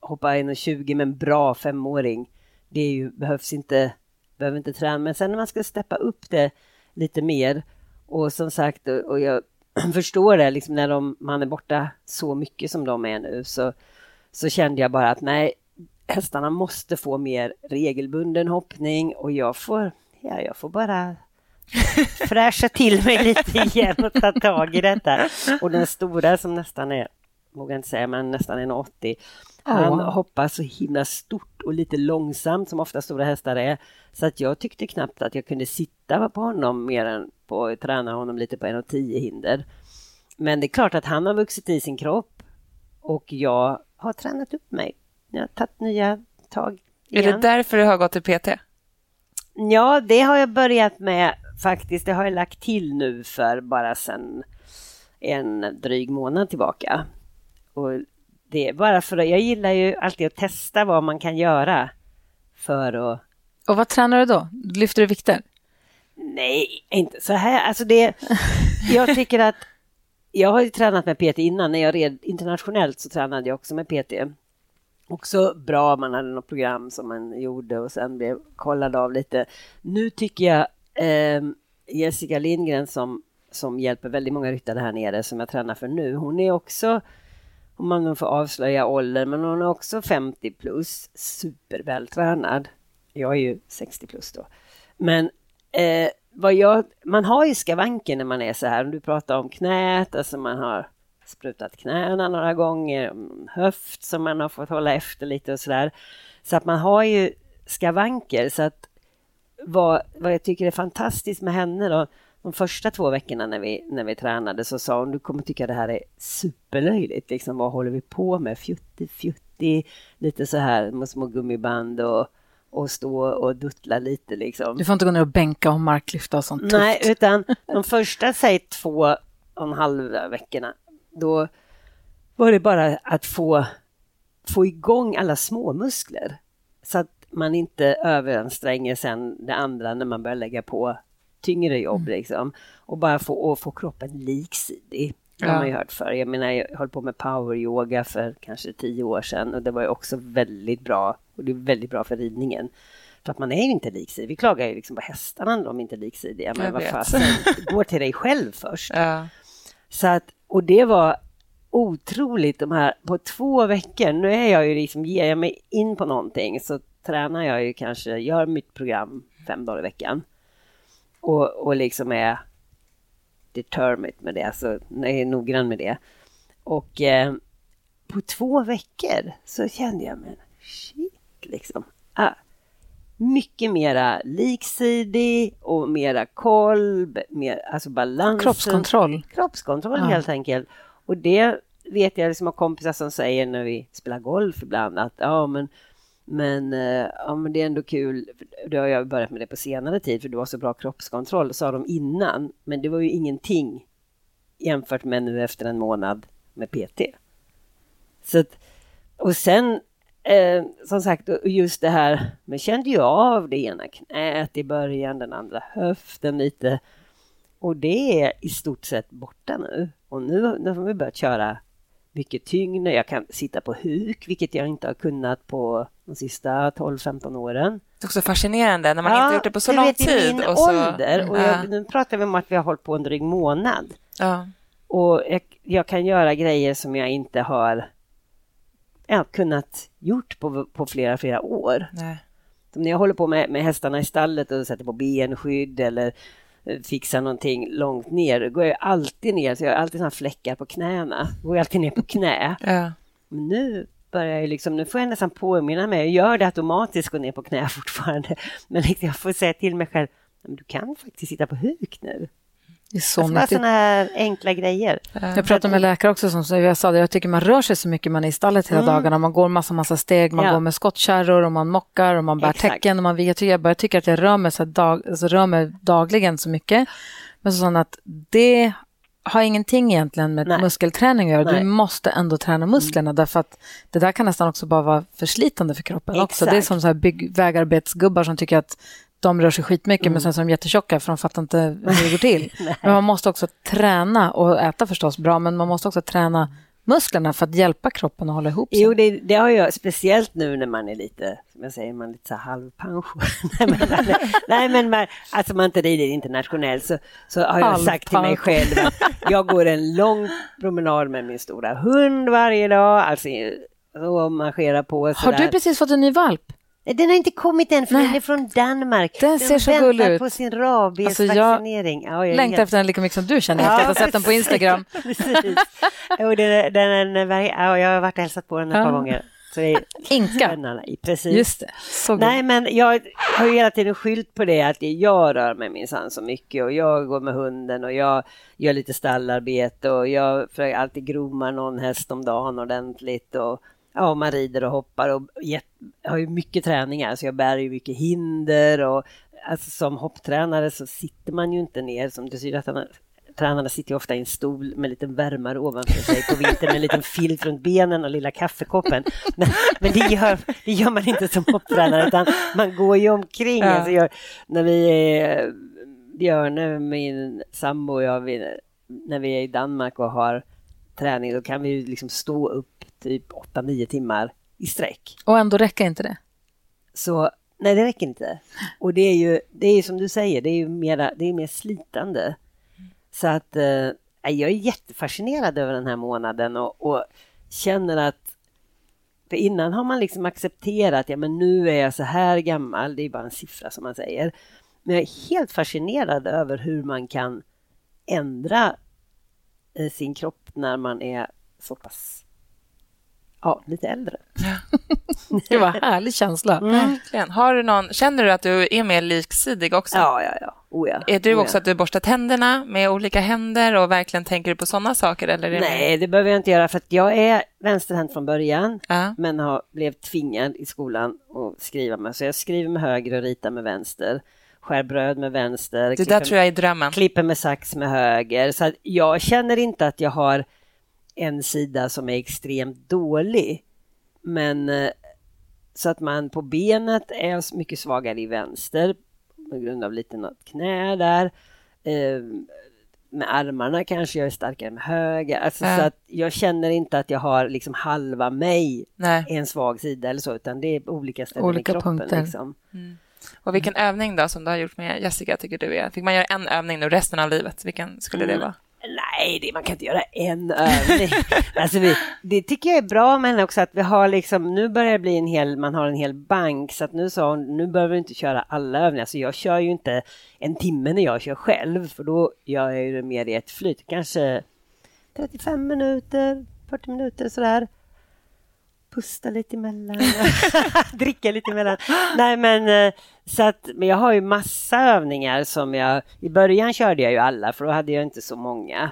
hoppa 1,20 med en bra femåring. Det är ju, behövs inte, behöver inte träna, men sen när man ska steppa upp det lite mer och som sagt, och, och jag förstår det, liksom när de, man är borta så mycket som de är nu så, så kände jag bara att nej, hästarna måste få mer regelbunden hoppning och jag får, ja, jag får bara fräscha till mig lite igen och ta tag i detta. Och den stora som nästan är, vågar inte säga, men nästan 1,80 han Ja. hoppar så himla stort och lite långsamt som ofta stora hästar är. Så att jag tyckte knappt att jag kunde sitta på honom mer än på träna honom lite på 1,10 hinder. Men det är klart att han har vuxit i sin kropp och jag har tränat upp mig. Jag har tagit nya tag Är det igen. därför du har gått till PT? Ja, det har jag börjat med faktiskt. Det har jag lagt till nu för bara sedan en dryg månad tillbaka. Och det är bara för att jag gillar ju alltid att testa vad man kan göra för att Och vad tränar du då? Lyfter du vikter? Nej, inte så här. Alltså det, jag tycker att jag har ju tränat med PT innan. När jag red internationellt så tränade jag också med PT. Också bra, man hade något program som man gjorde och sen blev kollad av lite. Nu tycker jag eh, Jessica Lindgren som, som hjälper väldigt många ryttare här nere som jag tränar för nu. Hon är också, om man får avslöja ålder, men hon är också 50 plus, supervältränad. Jag är ju 60 plus då. Men eh, vad jag, man har ju skavanker när man är så här. Om du pratar om knät, alltså man har sprutat knäna några gånger, höft som man har fått hålla efter lite och så där. Så att man har ju skavanker. Så att vad, vad jag tycker är fantastiskt med henne då, de första två veckorna när vi, när vi tränade så sa hon, du kommer tycka det här är superlöjligt, liksom vad håller vi på med? Fjutti, fjutti, lite så här med små gummiband och, och stå och duttla lite liksom. Du får inte gå ner och bänka och marklyfta och sånt Nej, tufft. utan de första, säg två och en halv veckorna, då var det bara att få, få igång alla små muskler så att man inte överanstränger sen det andra när man börjar lägga på tyngre jobb liksom. Och bara få, och få kroppen liksidig. Det har Ja. man ju hört förr. Jag menar, jag höll på med poweryoga för kanske tio år sedan och det var ju också väldigt bra. Och det är väldigt bra för ridningen. För att man är ju inte liksidig. Vi klagar ju liksom på hästarna när de inte är liksidiga. Men vad fasen, gå till dig själv först. Ja. Så att, och det var otroligt de här, på två veckor, nu är jag ju liksom, ger jag mig in på någonting så tränar jag ju kanske, gör mitt program fem dagar i veckan. Och, och liksom är determined med det, alltså jag är noggrann med det. Och eh, på två veckor så kände jag, mig, shit liksom. Ah, mycket mera liksidig och mera koll, mer, alltså balans. Kroppskontroll. Kroppskontroll Ja. helt enkelt. Och det vet jag liksom har kompisar som säger när vi spelar golf ibland att ja men men, eh, ja, men det är ändå kul, då har jag börjat med det på senare tid för du har så bra kroppskontroll, sa de innan. Men det var ju ingenting jämfört med nu efter en månad med PT. Så att, och sen, eh, som sagt, just det här, men kände ju av det ena knät i början, den andra höften lite. Och det är i stort sett borta nu. Och nu, nu har vi börjat köra mycket tyngre. Jag kan sitta på huk, vilket jag inte har kunnat på de sista 12-15 åren. Det är också fascinerande när man inte gjort det på så lång vet, i tid. min och så, ålder, och ja, jag, nu pratar vi om att vi har hållit på en dryg månad. ja. Och jag, jag kan göra grejer som jag inte har ja, kunnat gjort på, på flera, flera år. Nej. Som när jag håller på med, med hästarna i stallet och sätter på benskydd eller eh, fixar någonting långt ner, då går jag alltid ner, så jag har alltid såna fläckar på knäna. Går jag alltid ner på knä. Ja. Men nu börjar jag liksom, nu får jag nästan påminna mig, jag gör det automatiskt, gå ner på knä fortfarande. Men liksom, jag får säga till mig själv, "Men du kan faktiskt sitta på huk nu. Det är så Alltså nyttigt. sådana här enkla grejer. Jag pratade med läkare också som jag sa det, jag tycker man rör sig så mycket, man är i stallet hela dagarna, man går massa, massa steg, man Ja. går med skottkärror och man mockar och man bär Exakt. täcken och man, jag, tycker, jag bara tycker att jag rör mig, så här dag, alltså rör mig dagligen så mycket. Men så sa att det har ingenting egentligen med Nej. muskelträning att göra, Nej. du måste ändå träna musklerna därför att det där kan nästan också bara vara förslitande för kroppen också. Det är Exakt. som så här bygg, vägarbetsgubbar som tycker att de rör sig skitmycket men sen så är de jättetjocka för de fattar inte hur det går till. men man måste också träna och äta förstås bra men man måste också träna musklerna för att hjälpa kroppen att hålla ihop sig. Jo, det, det har jag, speciellt nu när man är lite, som jag säger, man är lite så halvpension. nej, men, nej, men man, alltså man inte rider internationellt så, så har jag sagt till mig själv att jag går en lång promenad med min stora hund varje dag, alltså och marscherar på. Har sådär. du precis fått en ny valp? Den har inte kommit än, för Nej. den är från Danmark. Den ser så väntar gullig ut. på sin Alltså, jag rabiesvaccinering. ja, jag är Längtar efter den lika mycket som du känner efter att ha sett den på. Instagram. Precis. Och den, den, den, ja, jag har varit och hälsat på den ett Ja. par gånger. Inka. Precis. Just det. Så Nej, men jag har ju hela tiden skyllt på det att jag rör mig minsann så mycket och jag går med hunden och jag gör lite stallarbete och jag försöker alltid gromar någon häst om dagen ordentligt och ja, man rider och hoppar och jätt, har ju mycket träningar så jag bär ju mycket hinder och alltså, som hopptränare så sitter man ju inte ner som dressyrtränare Tränarna sitter ju ofta i en stol med en liten värmare ovanför sig på vintern med en liten filt runt benen och lilla kaffekoppen. Men, men det, gör, det gör man inte som hopptränare utan man går ju omkring. Ja. Alltså jag, när vi är, Björne, min sambo och jag, vi, när vi är i Danmark och har träning då kan vi ju liksom stå upp typ 8-9 timmar i sträck. Och ändå räcker inte det. Så nej, det räcker inte. Och det är ju, det är ju som du säger, det är ju mera, det är mer slitande. Så att eh, jag är jättefascinerad över den här månaden och, och känner att för innan har man liksom accepterat, ja men nu är jag så här gammal, det är bara en siffra som man säger. Men jag är helt fascinerad över hur man kan ändra eh, sin kropp när man är så pass, ja, lite äldre. Det var en härlig känsla. Verkligen. Har du någon, känner du att du är mer liksidig också? Ja, ja, ja. Oh, ja. Är du Oh, också ja. att du borstar tänderna med olika händer och verkligen tänker du på sådana saker? Eller det Nej, det behöver jag inte göra för att jag är vänsterhänt från början Ja. men har, blev tvingad i skolan att skriva med. Så jag skriver med höger och ritar med vänster. Skär bröd med vänster. Det där tror jag är drömmen. klipper med sax med höger. Så jag känner inte att jag har en sida som är extremt dålig. Men eh, så att man på benet är mycket svagare i vänster på grund av lite något knä där. Eh, Med armarna kanske jag är starkare med höger. Alltså Ja. så att jag känner inte att jag har liksom halva mig Nej. en svag sida eller så, utan det är olika ställen Olika i kroppen. punkter. Liksom. Och vilken övning då som du har gjort med Jessica tycker du är? Fick man göra en övning nu resten av livet? Vilken skulle det vara? Nej, det, man kan inte göra en övning. alltså vi, det tycker jag är bra, men också att vi har liksom, nu börjar det bli en hel, man har en hel bank, så att nu sa hon, nu behöver du inte köra alla övningar. Så jag kör ju inte en timme när jag kör själv, för då gör jag ju det mer i ett flyt. Kanske 35 minuter, 40 minuter sådär pusta lite emellan, dricka lite emellan. Nej men, eh, så att, men jag har ju massa övningar som jag, i början körde jag ju alla för då hade jag inte så många.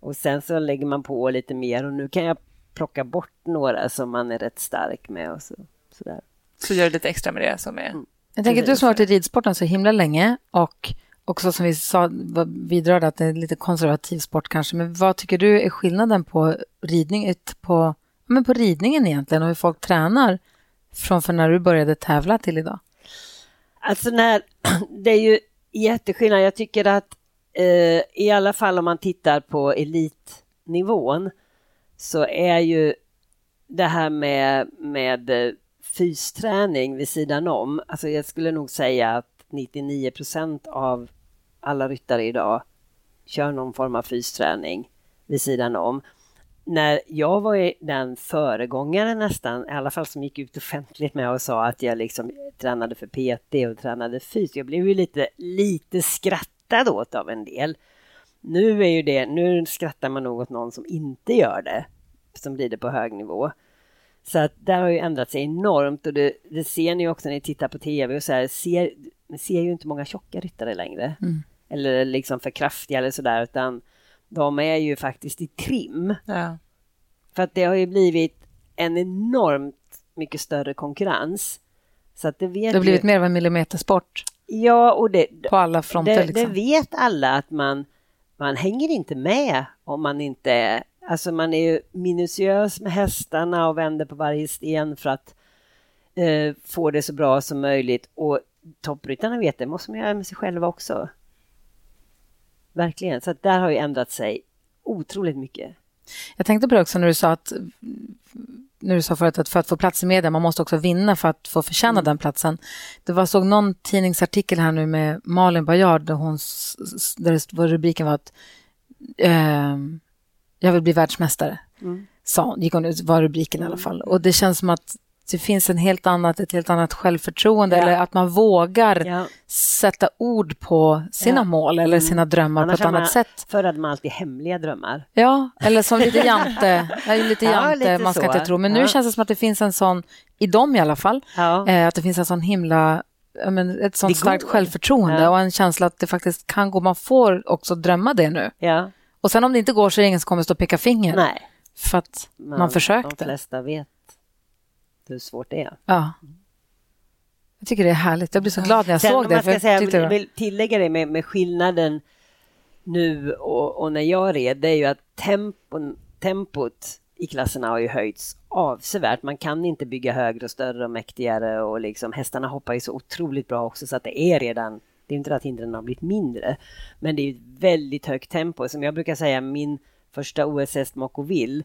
Och sen så lägger man på lite mer och nu kan jag plocka bort några som man är rätt stark med och så, sådär. Så gör du lite extra med det som är... Mm. Jag tänker att du som har varit i ridsporten så himla länge och också som vi sa, vidrörde att det är lite konservativ sport kanske, men vad tycker du är skillnaden på ridning, på men på ridningen egentligen och hur folk tränar från för när du började tävla till idag? Alltså när, det är ju jätteskillnad. Jag tycker att eh, i alla fall om man tittar på elitnivån så är ju det här med, med eh, fysträning vid sidan om, alltså jag skulle nog säga att 99 procent av alla ryttare idag kör någon form av fysträning vid sidan om när jag var den föregångaren nästan, i alla fall som gick ut offentligt med och sa att jag liksom tränade för PT och tränade fys. Jag blev ju lite, lite skrattad åt av en del. Nu är ju det, nu skrattar man nog åt någon som inte gör det, som blir det på hög nivå. Så att där har ju ändrat sig enormt och det, det ser ni också när ni tittar på tv och så här, ser, ser ju inte många tjocka ryttare längre. Mm. Eller liksom för kraftiga eller sådär, utan de är ju faktiskt i trim. Ja. För att det har ju blivit en enormt mycket större konkurrens. Så att det, vet det har blivit ju... mer av en millimetersport. Ja, och det, på alla fronter. Det, liksom. det vet alla att man, man hänger inte med om man inte är... Alltså man är ju minutiös med hästarna och vänder på varje sten för att eh, få det så bra som möjligt. Och toppryttarna vet det, måste man göra med sig själva också. Verkligen, så där har ju ändrat sig otroligt mycket. Jag tänkte på det också när du sa att när du sa förut att för att få plats i media, man måste också vinna för att få förtjäna mm. den platsen. Det var, såg någon tidningsartikel här nu med Malin Bajard där, hon, där rubriken var att eh, jag vill bli världsmästare. Mm. Sa, gick hon ut, var rubriken mm. i alla fall. Och det känns som att det finns en helt annat, ett helt annat självförtroende ja. eller att man vågar ja. sätta ord på sina ja. mål eller sina mm. drömmar Annars på ett annat sätt. Förr hade man alltid hemliga drömmar. Ja, eller som lite jante, lite jante lite man ska så. inte tro. Men nu känns det som att det finns en sån, i dem i alla fall, eh, att det finns en sån himla men, ett sånt starkt självförtroende och en känsla att det faktiskt kan gå. Man får också drömma det nu. Och sen om det inte går så är det ingen som kommer stå och peka finger. Nej. För att man, man försökte. De flesta vet hur svårt det är. Ja. Jag tycker det är härligt. Jag blir så glad när jag Sen, såg det. Ska säga, jag vill tillägga det med, med skillnaden nu och, och, när jag red, det är ju att tempon, tempot i klasserna har ju höjts avsevärt. Man kan inte bygga högre och större och mäktigare och liksom hästarna hoppar ju så otroligt bra också så att det är redan, det är inte att hindren har blivit mindre, men det är ett väldigt högt tempo. Som jag brukar säga, min första OS-häst Mocoville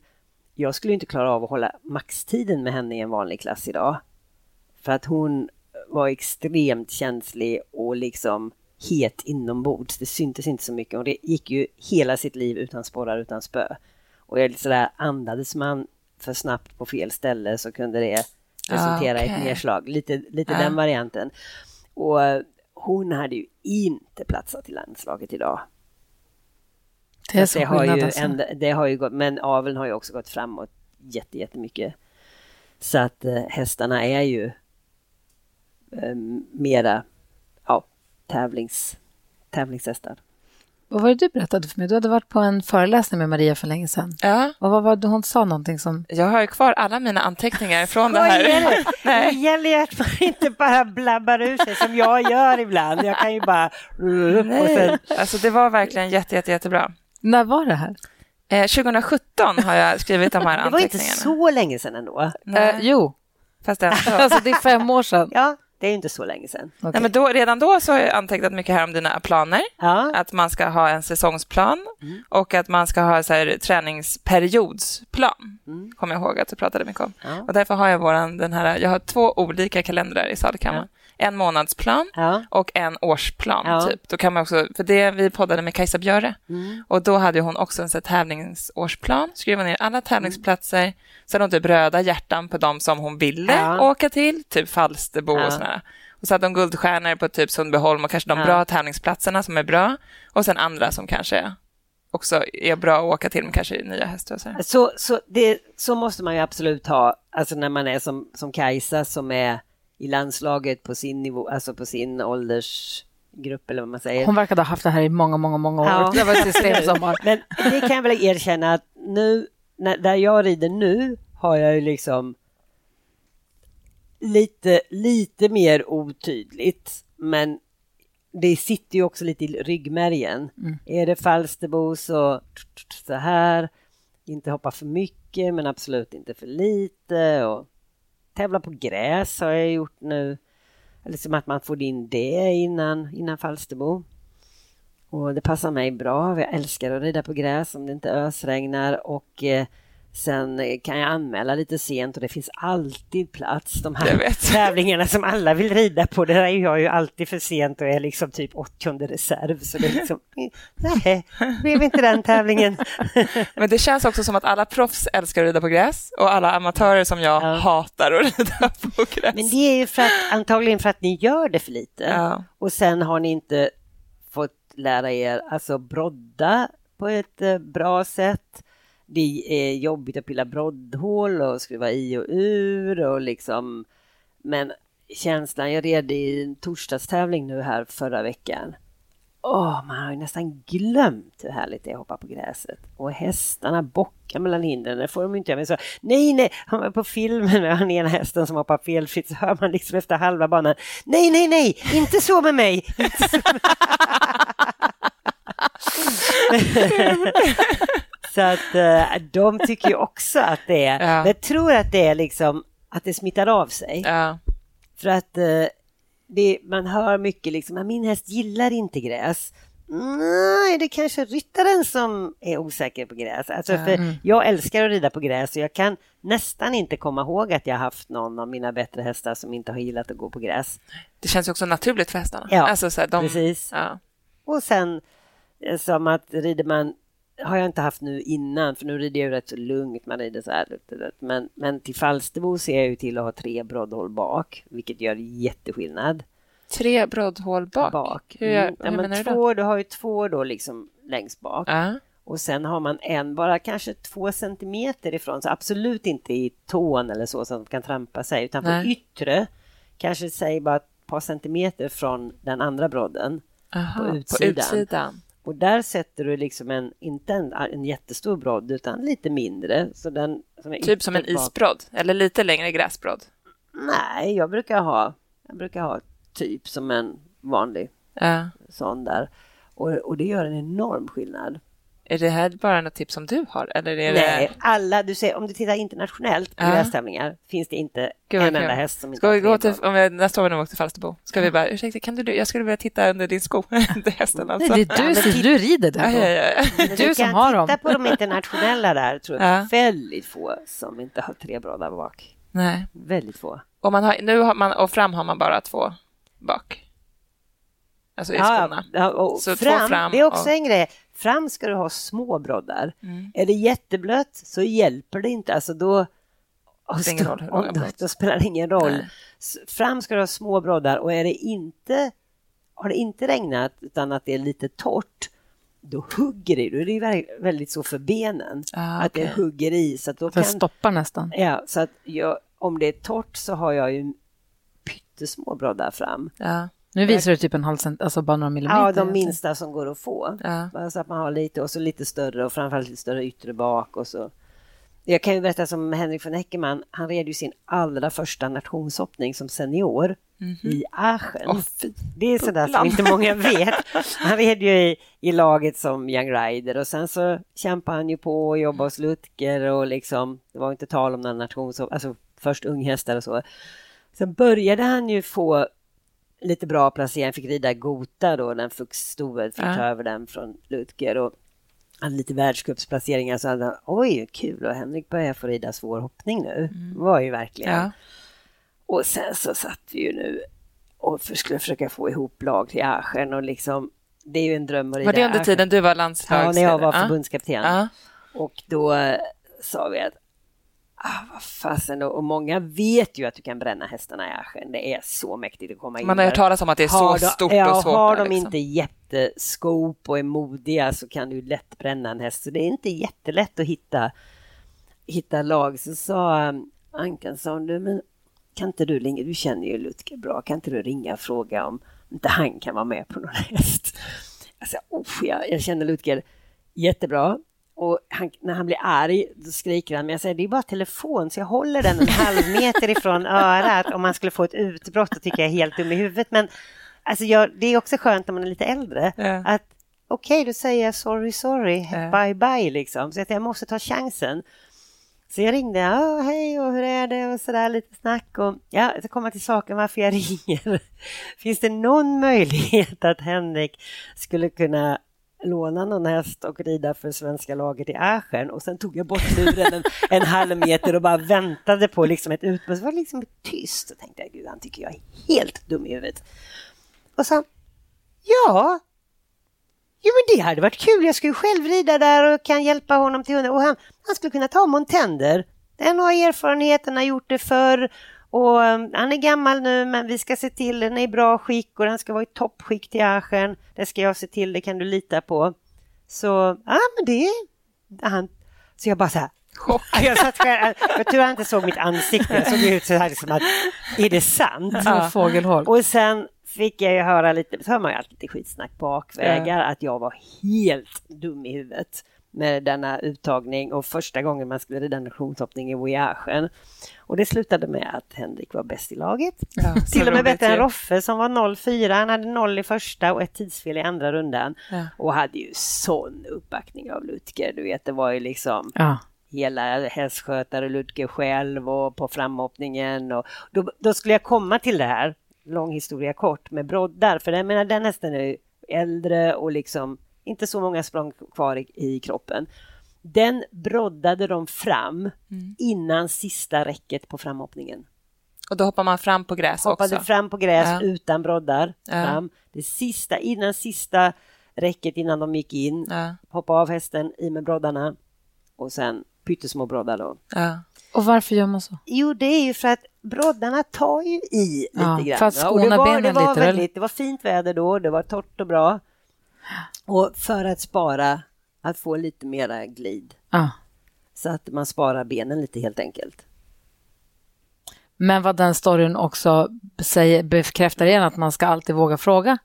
jag skulle inte klara av att hålla maxtiden med henne i en vanlig klass idag. För att hon var extremt känslig och liksom het inombords. Det syntes inte så mycket. Hon gick ju hela sitt liv utan sporrar, utan spö. Och jag sådär, andades man för snabbt på fel ställe så kunde det resultera i okay. ett nedslag. Lite, lite ah. den varianten. Och hon hade ju inte platsat i landslaget idag. Det, är så det, har ju alltså. en, det har ju gått, men aveln har ju också gått framåt jätte, jättemycket. Så att eh, hästarna är ju eh, mera ja, tävlings, tävlingshästar. Vad var det du berättade för mig? Du hade varit på en föreläsning med Maria för länge sedan. Ja. Och vad var det hon sa någonting som... Jag har kvar alla mina anteckningar från det här. Det? det gäller att man inte bara blabbar ur sig som jag gör ibland. Jag kan ju bara... Nej. Sen... Alltså det var verkligen jätte, jätte, jättebra. När var det här? Eh, 2017 har jag skrivit de här anteckningarna. Det var inte så länge sedan ändå. Eh, jo. Fast det, alltså, det är fem år sedan. Ja, det är inte så länge sedan. Okej. Nej, men då, redan då så har jag antecknat mycket här om dina planer. Ja, Att man ska ha en säsongsplan Mm. och att man ska ha så här, träningsperiodsplan. Kommer jag ihåg att du pratade mycket om. Mm. Ja. Och därför har jag våran, den här, jag har två olika kalendrar i sadelkammaren. En månadsplan ja. och en årsplan. Ja. Typ. Då kan man också, för det, vi poddade med Kajsa Björe Mm. och då hade hon också en så tävlingsårsplan, skrev ner alla tävlingsplatser, sen hade hon typ röda hjärtan på de som hon ville Ja. åka till, typ Falsterbo och sådär. Och så hade hon guldstjärnor på typ Sundbyholm och kanske de bra tävlingsplatserna som är bra och sen andra som kanske också är bra att åka till, men kanske nya hästar så. Så, så, det, så måste man ju absolut ha, alltså när man är som, som Kajsa som är i landslaget på sin nivå, alltså på sin åldersgrupp eller vad man säger. Hon verkade ha haft det här i många, många, många år. Ja. Det var ett system som har... Men det kan jag väl erkänna att nu, när, där jag rider nu, har jag ju liksom lite, lite mer otydligt. Men det sitter ju också lite i ryggmärgen. Är det Falsterbo så, så här, inte hoppa för mycket men absolut inte för lite. Och tävla på gräs har jag gjort nu. Liksom som att man får in det innan, innan Falsterbo. Och det passar mig bra. Jag älskar att rida på gräs om det inte ösregnar. Och eh, sen eh, kan jag anmäla lite sent och det finns alltid plats. De här tävlingarna som alla vill rida på, där är jag ju alltid för sent och är liksom typ 80 reserv. Så det är liksom, nej, blev inte den tävlingen. Men det känns också som att alla proffs älskar att rida på gräs och alla amatörer som jag Ja. hatar att rida på gräs. Men det är ju för att, antagligen för att ni gör det för lite. Ja. Och sen har ni inte fått lära er alltså brodda på ett eh, bra sätt. Det är jobbigt att pilla broddhål och skruva i och ur och liksom men känslan, jag red i en torsdagstävling nu här förra veckan. Åh, man har ju nästan glömt hur härligt det är att hoppa på gräset. Och hästarna bockar mellan hindren, det får de inte göra. Men så, nej, nej, han var på filmen med den ena hästen som hoppar felfritt så hör man liksom efter halva banan. Nej, nej, nej, inte så med mig! Så att eh, de tycker ju också att det är, Ja. men jag tror att det är liksom att det smittar av sig. Ja. För att eh, det, man hör mycket liksom, "Ah, min häst gillar inte gräs. Nej, det är kanske ryttaren som är osäker på gräs. Alltså, för Jag älskar att rida på gräs och jag kan nästan inte komma ihåg att jag haft någon av mina bättre hästar som inte har gillat att gå på gräs. Det känns också naturligt för hästarna. Ja, alltså, så här, de, precis. Ja. Och sen eh, som att rider man, har jag inte haft nu innan, för nu rider jag ju rätt så lugnt, man rider så här. Men, men till Falsterbo ser jag ju till att ha tre broddhål bak, vilket gör jätteskillnad. Tre broddhål bak. Hur, gör, Mm. Ja, hur men menar du då? två, du har ju två då liksom längst bak. Ja. Och sen har man en bara kanske två centimeter ifrån, så absolut inte i tån eller så som kan trampa sig, utan på Nej. yttre, kanske säg bara ett par centimeter från den andra brodden. Aha, På på utsidan. Och där sätter du liksom en, inte en, en jättestor brodd, utan lite mindre. Så den, som Typ som en isbrodd, eller lite längre gräsbrodd. Nej, jag brukar ha, jag brukar ha typ som en vanlig Ja. sån där. Och, och det gör en enorm skillnad. Är det här bara något tips som du har? Eller är Nej, det... alla, du ser, om du tittar internationellt på Ja. grästävlingar finns det inte Gud, en enda häst som inte Ska har vi gå till, om vi, nästa år när vi åker till Falsterbo, ska vi bara, ursäkta, kan du, jag skulle vilja titta under din sko, hästen Nej, alltså. det är du, som- du rider där. Ja, ja, ja. Du du som har dem. titta på de internationella där, tror jag. Ja. Väldigt få som inte har tre broddar bak. Nej. Väldigt få. Och, man har, nu har man, och fram har man bara två bak. Alltså i skorna. ja, och Så två fram, fram det är också och- en grej. Fram ska du ha små broddar. Mm. Är det jätteblött så hjälper det inte. Alltså då, Det spelar ingen roll hur långa om- då, spelar det ingen roll. Nej. Fram ska du ha små broddar och är det inte, har det inte regnat utan att det är lite torrt, då hugger det. Då är det väldigt så för benen. Ah, Att det hugger i. Så att då Den kan, stoppar nästan. ja, så att jag, om det är torrt så har jag ju pyttesmå broddar fram. Ja. Nu visar du typ en halv cent, alltså bara några millimeter. Ja, de minsta som går att få. Ja. Så att man har lite och så lite större och framförallt lite större yttre bak och så. Jag kan ju berätta som Henrik von Eckermann, han red ju sin allra första nationshoppning som senior i Aachen. Fy det är sådär som inte många vet. Han red ju i, i laget som young rider och sen så kämpade han ju på och jobbade hos Lutger och liksom, det var inte tal om någon nationshoppning, alltså först unghästar och så. Sen började han ju få lite bra placering, fick rida Gota då, den Fuchs-stoet, fick Ja. ta över den från Lutger och hade lite världscupsplaceringar så hade han, oj kul och Henrik börjar få rida svår hoppning nu. var ju verkligen. Ja. Och sen så satt vi ju nu och för, skulle försöka få ihop lag till Aschen och liksom, det är ju en dröm att rida Var det under tiden du var landslags... Ja, när jag var förbundskapten. Ja. Och då sa vi att ah, vad fasen då? Och många vet ju att du kan bränna hästarna i Aschen. Det är så mäktigt att komma in Man har hört talas om att det är så Har de- stort ja, och svårt. Har de liksom. inte jätteskop och är modiga så kan du lätt bränna en häst. Så det är inte jättelätt att hitta, hitta lag. Så sa um, Ankan, sa hon, du, men kan inte du ringa, du känner ju Lutger bra, kan inte du ringa och fråga om inte han kan vara med på någon häst? Alltså, oh, jag, jag känner Lutger jättebra. Och han, när han blir arg, då skriker han, men jag säger det är bara telefon, så jag håller den en halv meter ifrån örat om man skulle få ett utbrott och tycker jag är helt dum i huvudet. Men alltså, jag, det är också skönt när man är lite äldre, Ja. att okej, då säger jag sorry, sorry, Ja. bye, bye, liksom. Så att jag måste ta chansen. Så jag ringde, ja, hej och hur är det och sådär lite snack och ja, så komma till saken varför jag ringer. Finns det någon möjlighet att Henrik skulle kunna låna någon häst och rida för svenska laget i Aschen och sen tog jag bort luren en, en halv meter och bara väntade på liksom ett utbrott. Det var liksom tyst och tänkte jag, gud han tycker jag är helt dum i huvudet. Och så ja, Jo men det hade varit kul, jag skulle ju själv rida där och kan hjälpa honom till hundra. Och han, han skulle kunna ta Montender. Den har erfarenheten, har gjort det förr. Och um, han är gammal nu men vi ska se till den är i bra skick och den ska vara i toppskick till Aschen. Det ska jag se till, det kan du lita på. Så, ja men det... Han, så jag bara så här... Chock. Jag, satt, själv- jag tror han inte såg mitt ansikte, jag såg ut så här liksom att, är det sant? Ja. Och sen fick jag ju höra lite, så hör man ju alltid lite skitsnack bakvägar, att jag var helt dum i huvudet med denna uttagning och första gången man skulle rida nationshoppning i Voyagen. Och det slutade med att Henrik var bäst i laget. Ja, Till och med bättre än. Roffe som var 0-4. Han hade 0 i första och ett tidsfel i andra rundan. Ja. Och hade ju sån uppbackning av Lutger. Du vet, det var ju liksom Ja. hela hästskötare Ludger själv och på framhoppningen. Och då, då skulle jag komma till det här, lång historia kort, med broddar. För jag menar, den hästen är äldre och liksom inte så många språng kvar i, i kroppen. Den broddade de fram innan sista räcket på framhoppningen. Och då hoppar man fram på gräs Hoppade också. fram på gräs Ja. utan broddar. Ja. Fram. Det sista, innan sista räcket innan de gick in. Ja. Hoppa av hästen, i med broddarna och sen pyttesmå broddar då. Ja. Och varför gör man så? Jo, det är ju för att broddarna tar ju i lite Ja, grann. för att skona benen det var lite, väl? väldigt, Det var fint väder då, det var torrt och bra. Och för att spara, att få lite mera glid. Ja. Så att man sparar benen lite helt enkelt. Men vad den storyn också säger, bekräftar igen att man ska alltid våga fråga.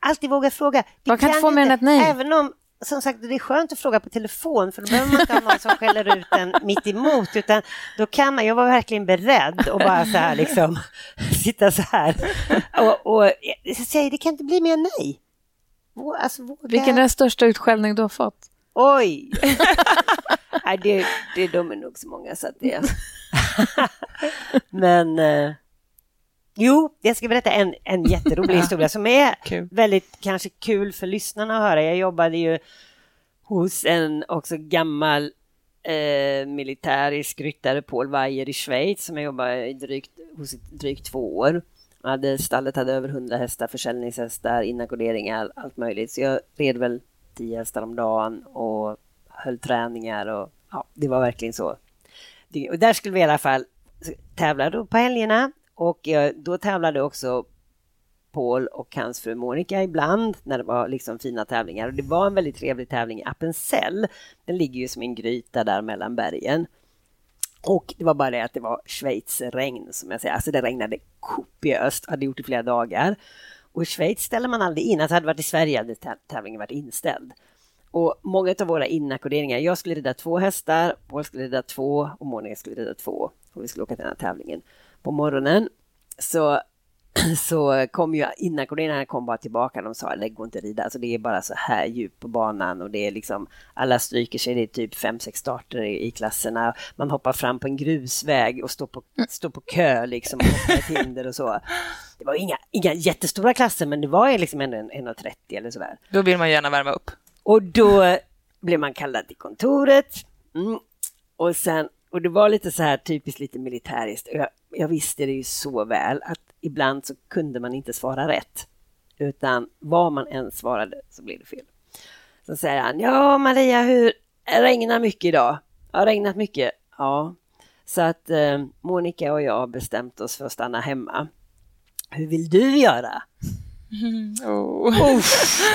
Alltid våga fråga. Man kan inte få mer än ett nej. Även om, som sagt, det är skönt att fråga på telefon för då behöver man inte ha någon som skäller ut en mitt emot utan då kan man, jag var verkligen beredd och bara så här liksom sitta så här och, och jag säger det kan inte bli mer nej. Alltså, våga. Vilken är den största utskällning du har fått? Oj! Nej, det, det de är nog så många så att det... Men... Eh, jo, jag ska berätta en, en jätterolig historia som är Kul. väldigt kanske kul för lyssnarna att höra. Jag jobbade ju hos en också gammal eh, militärisk ryttare, Paul Weijer i Schweiz, som jag jobbade i drygt, hos i drygt två år. Hade, stallet hade över 100 hästar, försäljningshästar, inackorderingar, allt möjligt. Så jag red väl 10 hästar om dagen och höll träningar och ja, det var verkligen så. Och där skulle vi i alla fall tävla då på helgerna och då tävlade också Paul och hans fru Monica ibland när det var liksom fina tävlingar. Och det var en väldigt trevlig tävling i Appenzell. Den ligger ju som en gryta där mellan bergen. Och det var bara det att det var Schweiz regn som jag säger. Alltså det regnade kopiöst, hade gjort i flera dagar. Och i Schweiz ställer man aldrig in. Alltså hade det varit i Sverige hade tävlingen varit inställd. Och många av våra inackorderingar, jag skulle rida två hästar, Paul skulle rida två och Monica skulle rida två. Och vi skulle åka till den här tävlingen på morgonen. Så så kom ju inackorderingarna kom bara tillbaka. De sa lägg gå inte rida. Alltså det är bara så här djupt på banan och det är liksom alla stryker sig. Det är typ fem, sex starter i, i klasserna. Man hoppar fram på en grusväg och står på, står på kö liksom och hoppar ett hinder och så. Det var inga, inga jättestora klasser men det var liksom ändå en 1,30 eller sådär. Då vill man gärna värma upp. Och då blev man kallad till kontoret. Mm. Och sen och det var lite så här typiskt lite militäriskt. Jag, jag visste det ju så väl att ibland så kunde man inte svara rätt. Utan vad man än svarade så blev det fel. Så säger han, ja Maria, hur regnar mycket idag? Har regnat mycket? Ja. Så att eh, Monica och jag har bestämt oss för att stanna hemma. Hur vill du göra? Mm. Oh. Oh,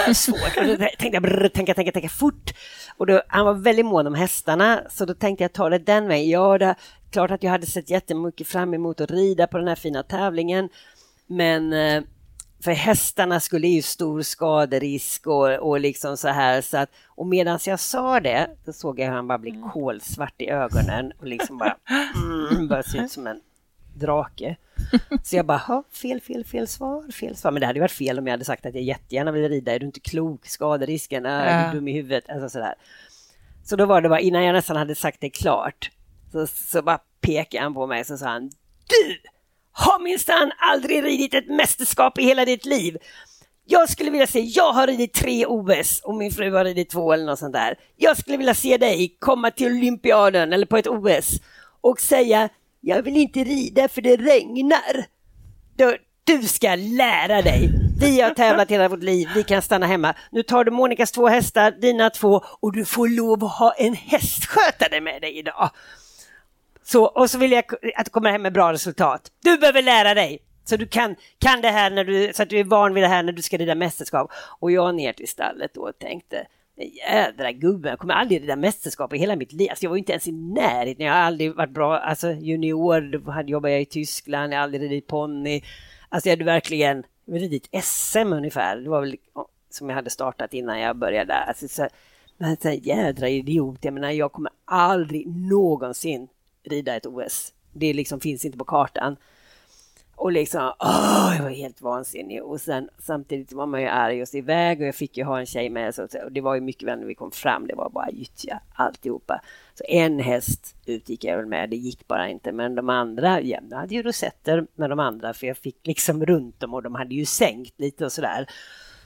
vad svårt. Och då tänkte jag brr, tänka, tänka, tänka fort. Och då, han var väldigt mån om hästarna, så då tänkte jag ta det den vägen. Ja, det, klart att jag hade sett jättemycket fram emot att rida på den här fina tävlingen. Men eh, för hästarna skulle ju stor skaderisk och, och liksom så här. Så att, och medan jag sa det, då såg jag hur han bara blev kolsvart i ögonen och liksom bara, mm, bara se ut som en drake. Så jag bara, fel, fel, fel svar, fel svar. Men det hade varit fel om jag hade sagt att jag jättegärna vill rida. Är du inte klok? Skaderisken? Är du dum i huvudet? Alltså sådär. Så då var det bara, innan jag nästan hade sagt det klart, så, så bara pekade han på mig och så sa han, du har minsann aldrig ridit ett mästerskap i hela ditt liv. Jag skulle vilja se, jag har ridit tre OS och min fru har ridit två eller något sånt där. Jag skulle vilja se dig komma till olympiaden eller på ett OS och säga jag vill inte rida för det regnar. Du, du ska lära dig. Vi har tävlat hela vårt liv, vi kan stanna hemma. Nu tar du Monikas två hästar, dina två och du får lov att ha en hästskötare med dig idag. Så, och så vill jag att du kommer hem med bra resultat. Du behöver lära dig. Så du kan, kan det här när du, så att du är van vid det här när du ska rida mästerskap. Och jag ner till stallet då och tänkte, jädra gubben, jag kommer aldrig rida mästerskap i hela mitt liv. Alltså jag var inte ens i närheten, jag har aldrig varit bra, alltså junior, då jobbade jag i Tyskland, jag har aldrig ridit ponny. Alltså jag hade verkligen ridit SM ungefär, det var väl som jag hade startat innan jag började. Alltså så, men så jädra idiot, jag menar jag kommer aldrig någonsin rida ett OS. Det liksom finns inte på kartan. Och liksom, åh, jag var helt vansinnig. Och sen samtidigt var man ju arg och så iväg och jag fick ju ha en tjej med. Så, och det var ju mycket vänner när vi kom fram, det var bara gyttja alltihopa. Så en häst utgick jag väl med, det gick bara inte. Men de andra, ja, jag hade ju rosetter med de andra för jag fick liksom runt dem och de hade ju sänkt lite och sådär.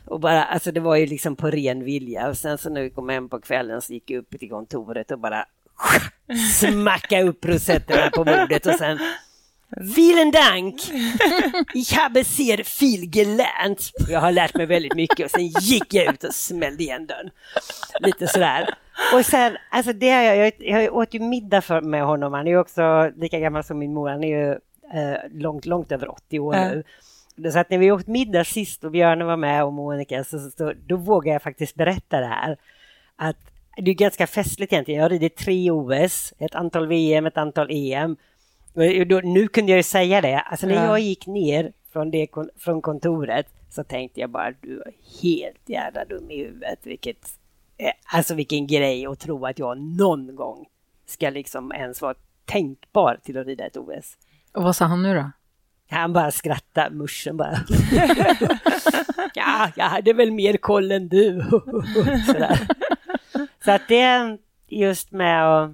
Och bara, alltså det var ju liksom på ren vilja. Och sen så när vi kom hem på kvällen så gick jag upp till kontoret och bara smacka upp rosetterna på bordet och sen Vielen Dank! Ich habe sehr viel gelernt. Jag har lärt mig väldigt mycket och sen gick jag ut och smällde igen dörren. Lite sådär. Och sen, alltså det har jag, jag, åt ju middag för, med honom. Han är ju också lika gammal som min mor. Han är ju eh, långt, långt över 80 år nu. Så att när vi åt middag sist och Björn var med och Monica, så, så, då vågar jag faktiskt berätta det här. Att det är ganska festligt egentligen. Jag har ridit tre OS, ett antal VM, ett antal EM. Då, nu kunde jag ju säga det. Alltså när jag gick ner från, det, från kontoret så tänkte jag bara du är helt jävla dum i huvudet. Vilket, eh, alltså vilken grej att tro att jag någon gång ska liksom ens vara tänkbar till att rida ett OS. Och vad sa han nu då? Han bara skrattade, muschen bara. ja, jag hade väl mer koll än du. Sådär. Så att det just med att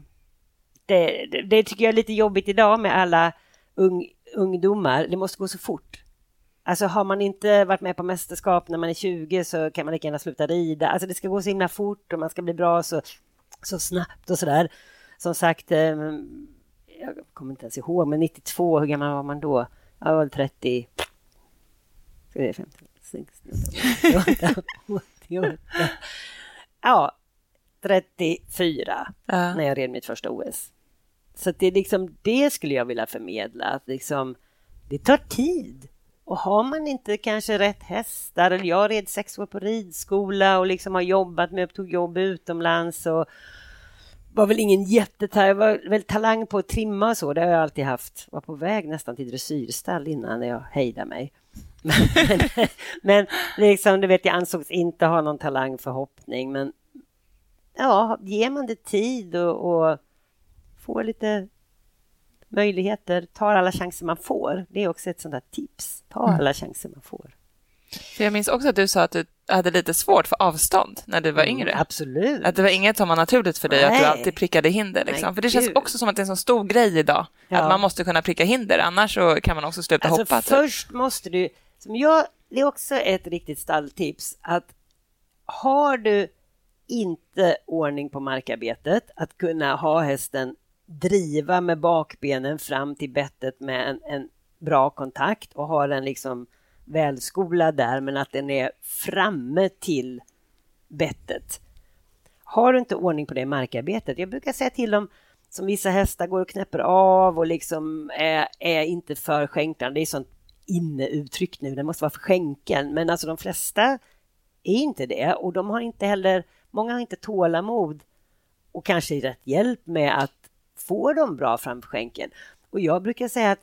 det, det, det, tycker jag är lite jobbigt idag med alla ung, ungdomar. Det måste gå så fort. Alltså har man inte varit med på mästerskap när man är 20 så kan man lika gärna sluta rida. Alltså det ska gå så himla fort och man ska bli bra så, så snabbt och sådär. Som sagt, eh, jag kommer inte ens ihåg, men 92, hur gammal var man då? Jag var 30... Ska det 50, 60, 88, 88. Ja, 34 ja. när jag red mitt första OS. Så det, är liksom, det skulle jag vilja förmedla, att liksom, det tar tid. Och har man inte kanske rätt hästar, eller jag red sex år på ridskola och liksom har jobbat med, tog jobb utomlands och var väl ingen jättetaj, jag var väl talang på att trimma och så, det har jag alltid haft. Var på väg nästan till dressyrstall innan jag hejdade mig. Men, men liksom, du vet, jag ansågs inte ha någon talang för hoppning, men ja, ger man det tid och, och får lite möjligheter, tar alla chanser man får. Det är också ett sånt där tips. Ta Mm. alla chanser man får. För jag minns också att du sa att du hade lite svårt för avstånd när du var yngre. Mm, absolut. Att det var inget som var naturligt för dig, att du Nej. alltid prickade hinder. Liksom. Nej, för det känns gud. också som att det är en så stor grej idag. Ja. Att man måste kunna pricka hinder, annars så kan man också sluta Alltså hoppa. typ. först måste du, som jag, det är också ett riktigt stalltips, att har du inte ordning på markarbetet, att kunna ha hästen driva med bakbenen fram till bettet med en, en bra kontakt och ha den liksom välskolad där, men att den är framme till bettet. Har du inte ordning på det markarbetet, jag brukar säga till dem som vissa hästar går och knäpper av och liksom är, är inte för skänkan. Det är sånt inneuttryck nu, det måste vara för skänken. Men alltså de flesta är inte det och de har inte heller, många har inte tålamod och kanske rätt hjälp med att få dem bra framför skänken. Och jag brukar säga att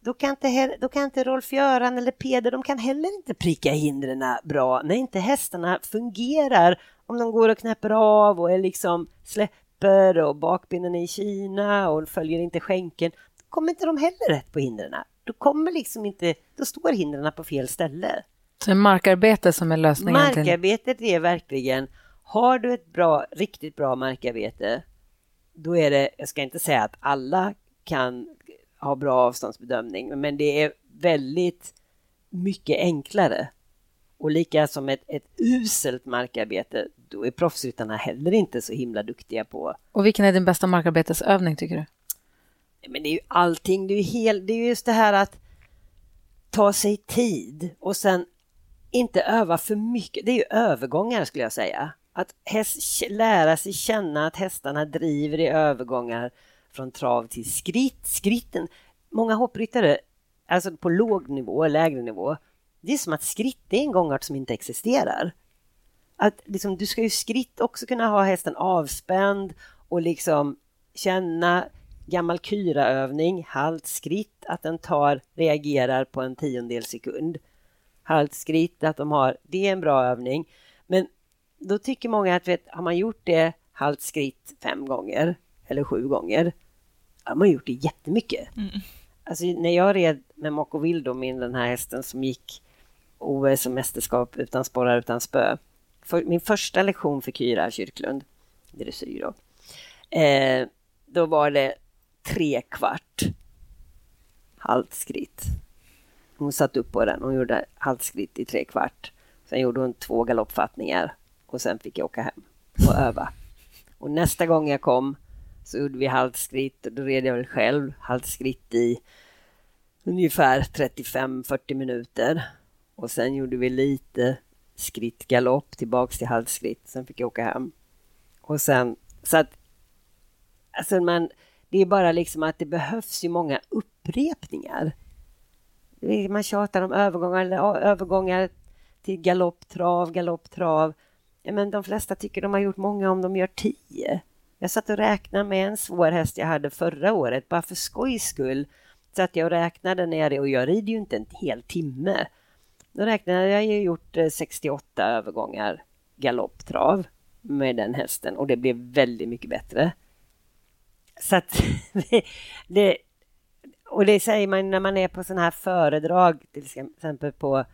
då kan inte, då kan inte Rolf-Göran eller Peder, de kan heller inte pricka hindren bra när inte hästarna fungerar. Om de går och knäpper av och är liksom släpper och bakbenen är i Kina och följer inte skänken, då kommer inte de heller rätt på hindren. Då kommer liksom inte, då står hindren på fel ställe. Så markarbete som är lösningen till... Markarbetet är verkligen, har du ett bra, riktigt bra markarbete, då är det, jag ska inte säga att alla kan ha bra avståndsbedömning, men det är väldigt mycket enklare. Och lika som ett, ett uselt markarbete, då är proffsryttarna heller inte så himla duktiga på Och vilken är din bästa markarbetesövning tycker du? men det är ju allting, det är ju, hel, det är ju just det här att ta sig tid och sen inte öva för mycket. Det är ju övergångar skulle jag säga. Att häst, lära sig känna att hästarna driver i övergångar från trav till skritt. Skritten, många hoppryttare, alltså på låg nivå, lägre nivå, det är som att skritt är en gångart som inte existerar. Att liksom, du ska ju skritt också kunna ha hästen avspänd och liksom känna gammal kyraövning, halt skritt, att den tar, reagerar på en tiondel sekund. Halt skritt, att de har, det är en bra övning. Men då tycker många att vet, har man gjort det halt skritt fem gånger eller sju gånger, har man gjort det jättemycket. Alltså när jag red med Mocco Wildom in den här hästen som gick OS och mästerskap utan sporrar utan spö. För, min första lektion för Kyra Kyrklund, dressyr då, eh, då var det tre kvart haltskritt. Hon satt upp på den och gjorde haltskritt i tre kvart. Sen gjorde hon två galoppfattningar och sen fick jag åka hem och öva. Och nästa gång jag kom så gjorde vi halvskritt och då red jag väl själv halvskritt i ungefär 35-40 minuter. Och sen gjorde vi lite skritt galopp tillbaks till halvskritt, Sen fick jag åka hem. Och sen så att alltså man, det är bara liksom att det behövs ju många upprepningar. Man tjatar om övergångar, övergångar till galopp, trav, galopp, trav. Ja, men de flesta tycker de har gjort många om de gör tio. Jag satt och räknade med en svår häst jag hade förra året, bara för skojs skull. Satt jag och räknade när det, och jag rider ju inte en hel timme. Då räknade jag, jag har ju gjort eh, 68 övergångar galopptrav med den hästen och det blev väldigt mycket bättre. Så att det, och det säger man när man är på sådana här föredrag, till exempel på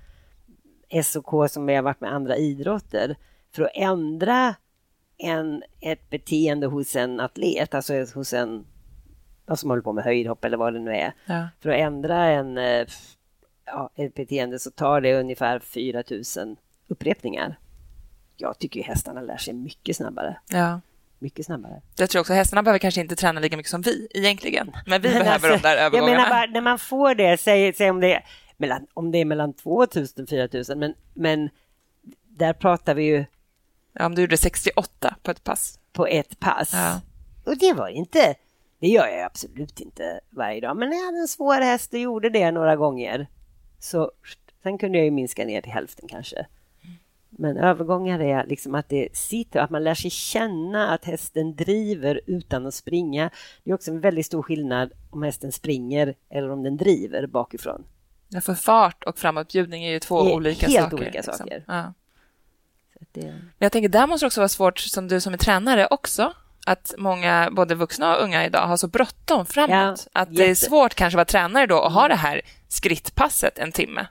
SOK som jag har varit med andra idrotter, för att ändra en, ett beteende hos en atlet, alltså hos en någon som håller på med höjdhopp eller vad det nu är. Ja. För att ändra en, eh, ja, ett beteende så tar det ungefär 4 000 upprepningar. Jag tycker ju hästarna lär sig mycket snabbare. Ja. Mycket snabbare. Jag tror också hästarna behöver kanske inte träna lika mycket som vi egentligen. Men vi Men behöver alltså, de där Jag övergångarna. menar bara, när man får det, säg, säg om, det är mellan, om det är mellan 2000 och 4000, men, men där pratar vi ju Ja, om du gjorde 68 på ett pass. på ett pass. Ja. Och det var inte, det gör jag absolut inte varje dag, men jag hade en svår häst och gjorde det några gånger, så sen kunde jag ju minska ner till hälften kanske. Men övergångar är liksom att det sitter, att man lär sig känna att hästen driver utan att springa. Det är också en väldigt stor skillnad om hästen springer eller om den driver bakifrån. Ja, för fart och framåtbjudning är ju två är olika helt saker. olika liksom. saker. Ja. Det, Men jag tänker, där måste det också vara svårt, som du som är tränare också, att många, både vuxna och unga idag, har så bråttom framåt. Ja, att det är jätte- svårt kanske att vara tränare då och ha det här skrittpasset en timme.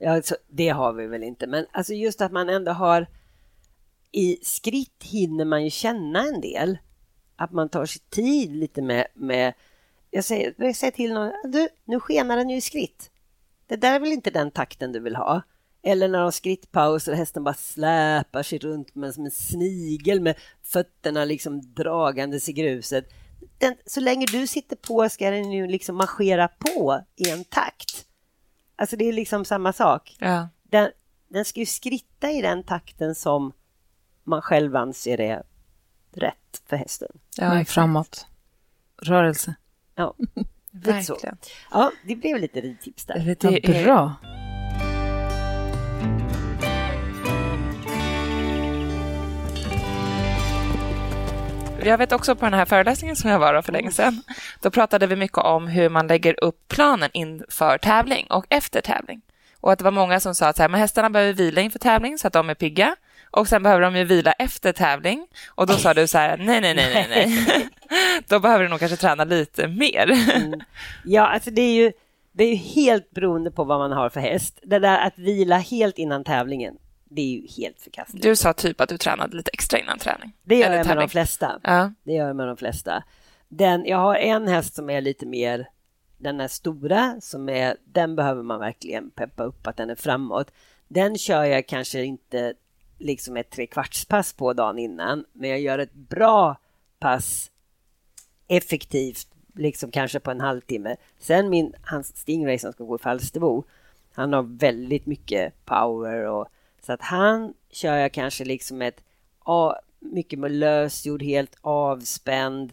Ja, så det har vi väl inte, men alltså just att man ändå har i skritt hinner man ju känna en del. Att man tar sig tid lite med, med jag, säger, jag säger till någon, du, nu skenar den ju i skritt. Det där är väl inte den takten du vill ha? Eller när de har skrittpaus och hästen bara släpar sig runt med, som en snigel med fötterna liksom dragandes i gruset. Den, så länge du sitter på ska den ju liksom marschera på i en takt. Alltså det är liksom samma sak. Ja. Den, den ska ju skritta i den takten som man själv anser är rätt för hästen. Men framåt. Rörelse. Ja, lite så. Ja, det blev lite ridtips där. Det Ja, är- bra. Jag vet också på den här föreläsningen som jag var på för länge sedan, då pratade vi mycket om hur man lägger upp planen inför tävling och efter tävling. Och att det var många som sa att så här, men hästarna behöver vila inför tävling så att de är pigga. Och sen behöver de ju vila efter tävling. Och då sa du så här, nej, nej, nej, nej, nej. då behöver du nog kanske träna lite mer. Ja, alltså det är ju det är ju helt beroende på vad man har för häst. Det där att vila helt innan tävlingen, det är ju helt förkastligt. Du sa typ att du tränade lite extra innan träning. Det gör Eller jag med tävling. de flesta. Ja. Det gör jag med de flesta. Den, jag har en häst som är lite mer, den är stora, som är, den behöver man verkligen peppa upp att den är framåt. Den kör jag kanske inte liksom ett trekvartspass på dagen innan, men jag gör ett bra pass effektivt, liksom kanske på en halvtimme. Sen min, hans Stingray som ska gå i Falsterbo, han har väldigt mycket power och så att han kör jag kanske liksom ett mycket med lösgjord, helt avspänd,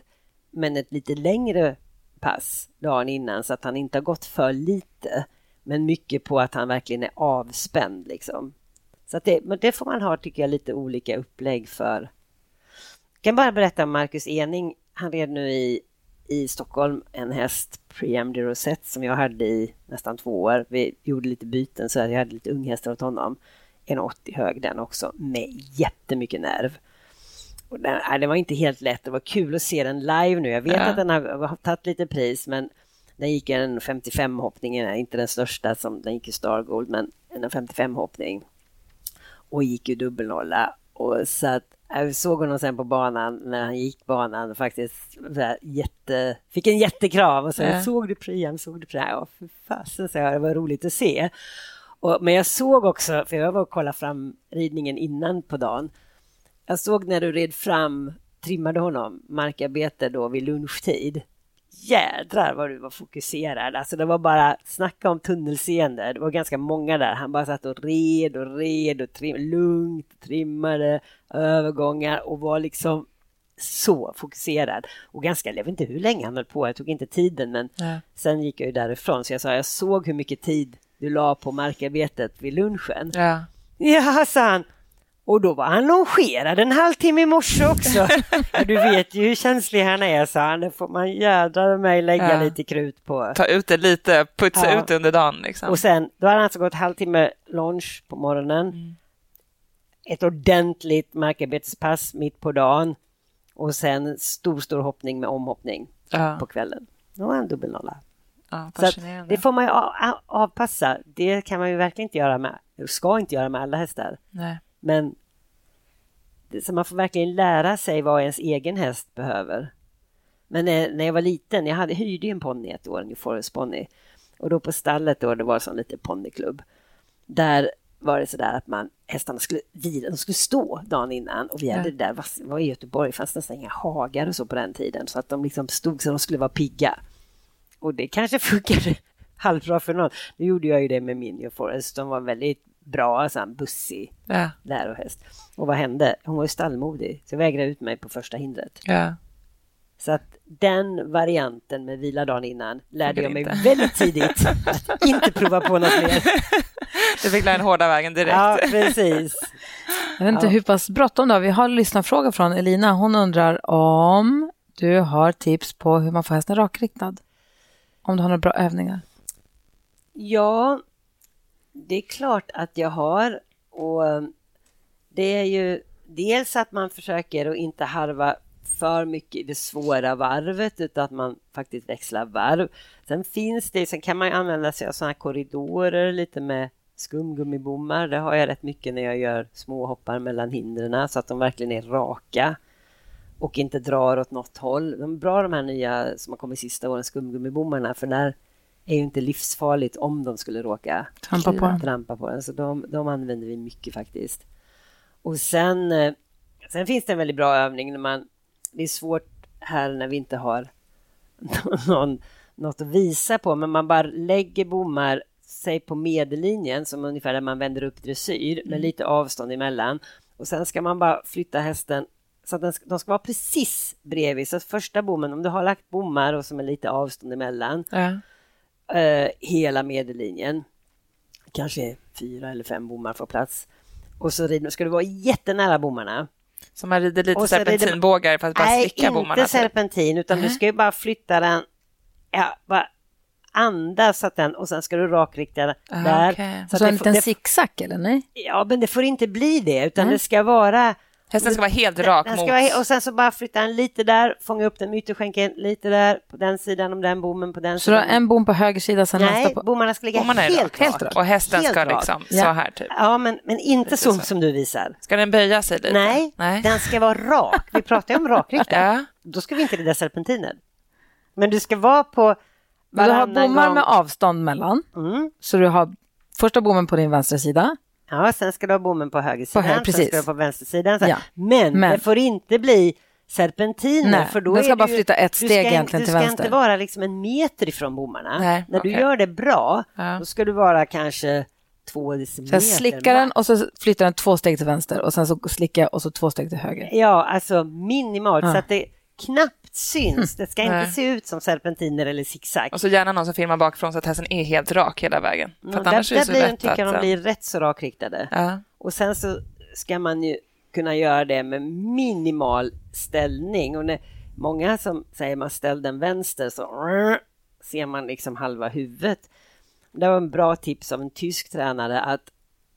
men ett lite längre pass dagen innan så att han inte har gått för lite. Men mycket på att han verkligen är avspänd liksom. Så att det, men det får man ha, tycker jag, lite olika upplägg för. Jag kan bara berätta om Marcus Ening. Han red nu i, i Stockholm en häst, Preamdy Rosette, som jag hade i nästan två år. Vi gjorde lite byten så jag hade lite unghästar åt honom. 1,80 hög den också, med jättemycket nerv. Och den, nej, det var inte helt lätt. Det var kul att se den live nu. Jag vet Ja. att den har, har tagit lite pris, men den gick en 55-hoppningen, inte den största som den gick i Stargold, men en 55-hoppning. Och gick ju dubbelnolla. Och så att, jag såg honom sen på banan när han gick banan faktiskt här, jätte, fick en jättekrav och så Ja. såg du Priam, såg du Priam? Ja, för fasen, så det var roligt att se. Och, men jag såg också, för jag var och kollade fram ridningen innan på dagen. Jag såg när du red fram, trimmade honom, markarbete då vid lunchtid. Jädrar vad du var fokuserad. Alltså det var bara, snacka om tunnelseende. Det var ganska många där. Han bara satt och red och red och trim, lugnt trimmade övergångar och var liksom så fokuserad. Och ganska, jag vet inte hur länge han höll på, jag tog inte tiden men Ja. sen gick jag ju därifrån så jag sa jag såg hur mycket tid du la på markarbetet vid lunchen. Ja. Ja, sa han. Och då var han longerad en halvtimme i morse också. du vet ju hur känslig han är, sa han. Det får man jädrar mig lägga Ja. lite krut på. Ta ut det lite, putsa Ja. ut det under dagen. Liksom. Och sen, då hade han alltså gått halvtimme lunch på morgonen. Mm. Ett ordentligt markarbetespass mitt på dagen. Och sen stor, stor hoppning med omhoppning ja. på kvällen. Då var han dubbelnolla. Ja, det får man ju avpassa. Det kan man ju verkligen inte göra med, ska inte göra med alla hästar. Nej. Men så man får verkligen lära sig vad ens egen häst behöver. Men när, när jag var liten, jag hade, hyrde en ponny ett år, en Forest ponny. Och då på stallet då, det var som lite ponnyklubb. Där var det sådär att man, hästarna skulle vila, de skulle stå dagen innan. Och vi hade Ja. det där, var i Göteborg, fanns nästan inga hagar och så på den tiden. Så att de liksom stod så de skulle vara pigga. Och det kanske funkade halvbra för någon. Nu gjorde jag ju det med min New Forest. De var väldigt bra, så här, bussig Ja. lärohäst. Och vad hände? Hon var ju stallmodig, så jag vägrade ut mig på första hindret. Ja. Så att den varianten med vila dagen innan lärde jag mig inte. väldigt tidigt att inte prova på något mer. Du fick lära den hårda vägen direkt. Ja, precis. Jag vet inte Ja. hur pass bråttom du har. Vi har en lyssnarfråga från Elina. Hon undrar om du har tips på hur man får hästen rakriktad. Om du har några bra övningar. Ja, det är klart att jag har. Och eh, det är ju dels att man försöker att inte harva för mycket i det svåra varvet utan att man faktiskt växlar varv. Sen finns det, sen kan man använda sig av sådana här korridorer lite med skumgummibommar. Det har jag rätt mycket när jag gör små hoppar mellan hindren så att de verkligen är raka och inte drar åt något håll. De är bra de här nya som har kommit sista åren, skumgummibommarna, för där är ju inte livsfarligt om de skulle råka Trampa på den. trampa på den. Så de, de använder vi mycket faktiskt. Och sen, eh, sen finns det en väldigt bra övning när man... Det är svårt här när vi inte har någon, något att visa på, men man bara lägger bommar säg på medellinjen som ungefär där man vänder upp dressyr med Mm. lite avstånd emellan. Och sen ska man bara flytta hästen så att ska, de ska vara precis bredvid. Så första bommen, om du har lagt bommar och som är lite avstånd emellan, Ja. eh, hela medellinjen, kanske fyra eller fem bommar får plats. Och så rider, ska du vara jättenära bommarna. Så man rider lite Och serpentinbågar för att bara Nej, slicka bommarna. inte typ. serpentin, utan du ska ju bara flytta den, ja, bara andas att den och sen ska du rakrikta den Ah, där. okej. Så Så att en liten zigzag eller nej? ja, men det får inte bli det, utan Mm. det ska vara Hästen ska vara helt rak den ska mot... vara, och sen så bara flytta den lite där, fånga upp den med ytterskänken lite där, på den sidan om den bommen, på den Så du har sidan. en bom på höger sida, sen Nej, nästa på... bommarna ska ligga Bommarna helt, rak. Helt rak. Och hästen Helt ska rak. liksom Ja. så här typ. Ja, men, men inte så som du visar. Ska den böja sig lite? Nej, Nej. den ska vara rak. Vi pratar ju om rakriktad. Ja. Då ska vi inte rida serpentiner. Men du ska vara på Men du har varannan bommar gång. med avstånd mellan. Mm. Så du har första bommen på din vänstra sida. Ja, sen ska du ha bommen på höger sida, höger, sen ska du ha på vänster sida. Så här. Ja. Men, Men- det får inte bli serpentiner. Nej, för då den ska bara du flytta ett du steg ska, egentligen Du till ska vänster. inte vara liksom en meter ifrån bommarna. Nej, När du okej. gör det bra, Ja. då ska du vara kanske två Så decimeter. jag slickar den och så flyttar den två steg till vänster och sen så slickar jag och så två steg till höger. Ja, alltså minimalt Ja. så att det knappt syns. Det ska inte se ut som serpentiner eller zigzag. Och så gärna någon som filmar bakifrån så att hästen är helt rak hela vägen. För annars där, där blir tycker att... de blir rätt så rakriktade. Ja. Och sen så ska man ju kunna göra det med minimal ställning. Och när många som säger man ställ den vänster så ser man liksom halva huvudet. Det var en bra tips av en tysk tränare att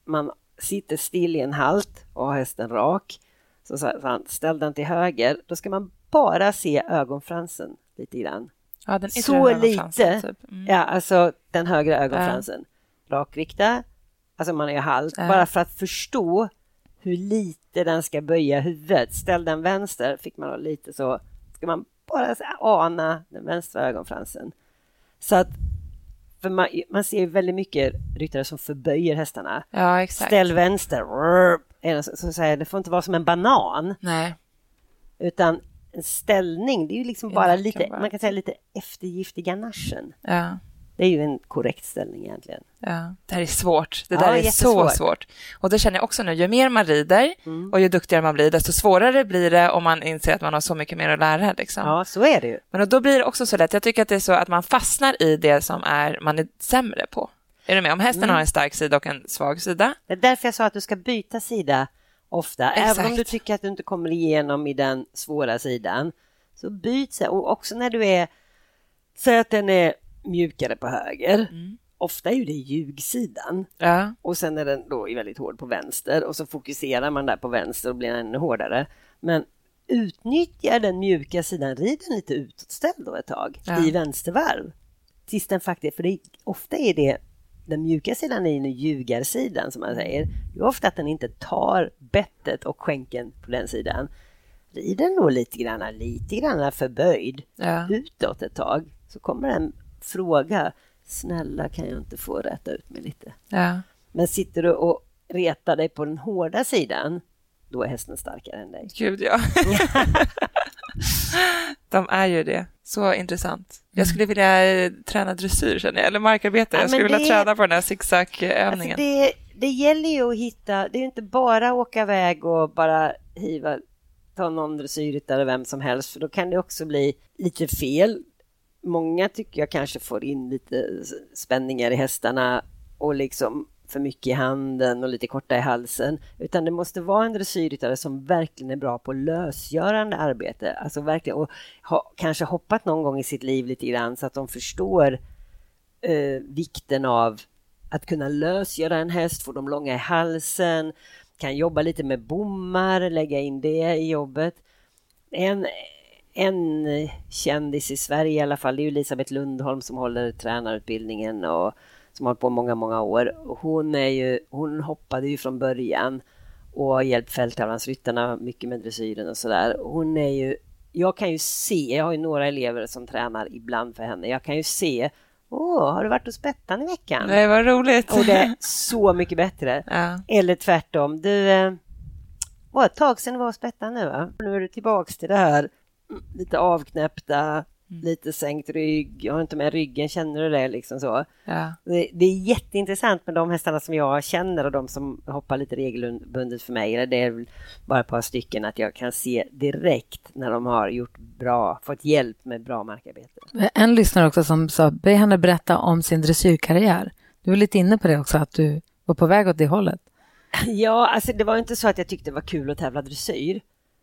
man sitter still i en halt och har hästen rak. Så sa han, ställ den till höger, då ska man bara se ögonfransen lite grann. ja, den Så lite. Typ. Mm. Ja, alltså den högra ögonfransen. Rakrikta, alltså man är halt, Ja. bara för att förstå hur lite den ska böja huvudet. Ställ den vänster, fick man då lite så, ska man bara så ana den vänstra ögonfransen. Så att, man, man ser ju väldigt mycket ryttare som förböjer hästarna. Ja, exakt. Ställ vänster, så, så jag, det får inte vara som en banan, Nej. utan en ställning, det är ju liksom bara nacken lite, bara. man kan säga lite eftergift i ganachen. Ja. Det är ju en korrekt ställning egentligen. Ja, det här är svårt. Det Ja, där är så svårt. Och det känner jag också nu, ju mer man rider Mm. och ju duktigare man blir, desto svårare blir det om man inser att man har så mycket mer att lära. Liksom. Ja, så är det ju. Men då blir det också så lätt, jag tycker att det är så att man fastnar i det som är, man är sämre på. Är du med? Om hästen Mm. har en stark sida och en svag sida, Det är därför jag sa att du ska byta sida ofta. Även om Exakt. du tycker att du inte kommer igenom i den svåra sidan. Så byt sig. Och också när du är, säg att den är mjukare på höger. Mm. Ofta är ju det ljugsidan. ja, Och sen är den då väldigt hård på vänster och så fokuserar man där på vänster och blir ännu hårdare. Men utnyttja den mjuka sidan, rid den lite utåtställd då ett tag Ja. i vänstervarv. Tills den faktiskt, för det, ofta är det den mjuka sidan är ju ljugarsidan som man säger. Det är ofta att den inte tar bettet och skänken på den sidan. Rid den då lite grann, lite grann förböjd ja. utåt ett tag så kommer den fråga Snälla kan jag inte få rätta ut mig lite? ja. Men sitter du och retar dig på den hårda sidan, då är hästen starkare än dig. Gud, ja. De är ju det. Så intressant. Jag skulle vilja eh, träna dressyr, känner jag, eller markarbete. Ja, jag skulle vilja det- träna på den här Alltså zigzag-övningen. det, det gäller ju att hitta, det är ju inte bara åka iväg och bara hiva, ta någon dressyrryttare, vem som helst, för då kan det också bli lite fel. Många tycker jag kanske får in lite spänningar i hästarna och liksom för mycket i handen och lite korta i halsen. Utan det måste vara en dressyrryttare som verkligen är bra på lösgörande arbete. Alltså verkligen, och ha, kanske hoppat någon gång i sitt liv lite grann så att de förstår eh, vikten av att kunna lösgöra en häst, få dem långa i halsen, kan jobba lite med bommar, lägga in det i jobbet. en, en kändis i Sverige i alla fall, det är ju Elisabeth Lundholm som håller tränarutbildningen och som har hållit på många, många år. Hon, är ju, hon hoppade ju från början och har hjälpt fälttävlansryttarna mycket med dressyren och sådär. Hon är ju, jag kan ju se, jag har ju några elever som tränar ibland för henne, jag kan ju se Åh, har du varit hos Bettan i veckan? Nej, vad roligt. Och det är så mycket bättre. Ja. Eller tvärtom. Du, eh, var ett tag sedan du var hos Bettan nu va? Nu är du tillbaks till det här lite avknäppta, lite sänkt rygg. Jag har inte med ryggen, känner du det liksom så? Ja. Det, det är jätteintressant med de hästarna som jag känner och de som hoppar lite regelbundet för mig. Det är bara ett par stycken att jag kan se direkt när de har gjort bra, fått hjälp med bra markarbete. En lyssnare också som sa, be henne berätta om sin dressyrkarriär. Du var lite inne på det också, att du var på väg åt det hållet. Ja, alltså det var inte så att jag tyckte det var kul att tävla dressyr.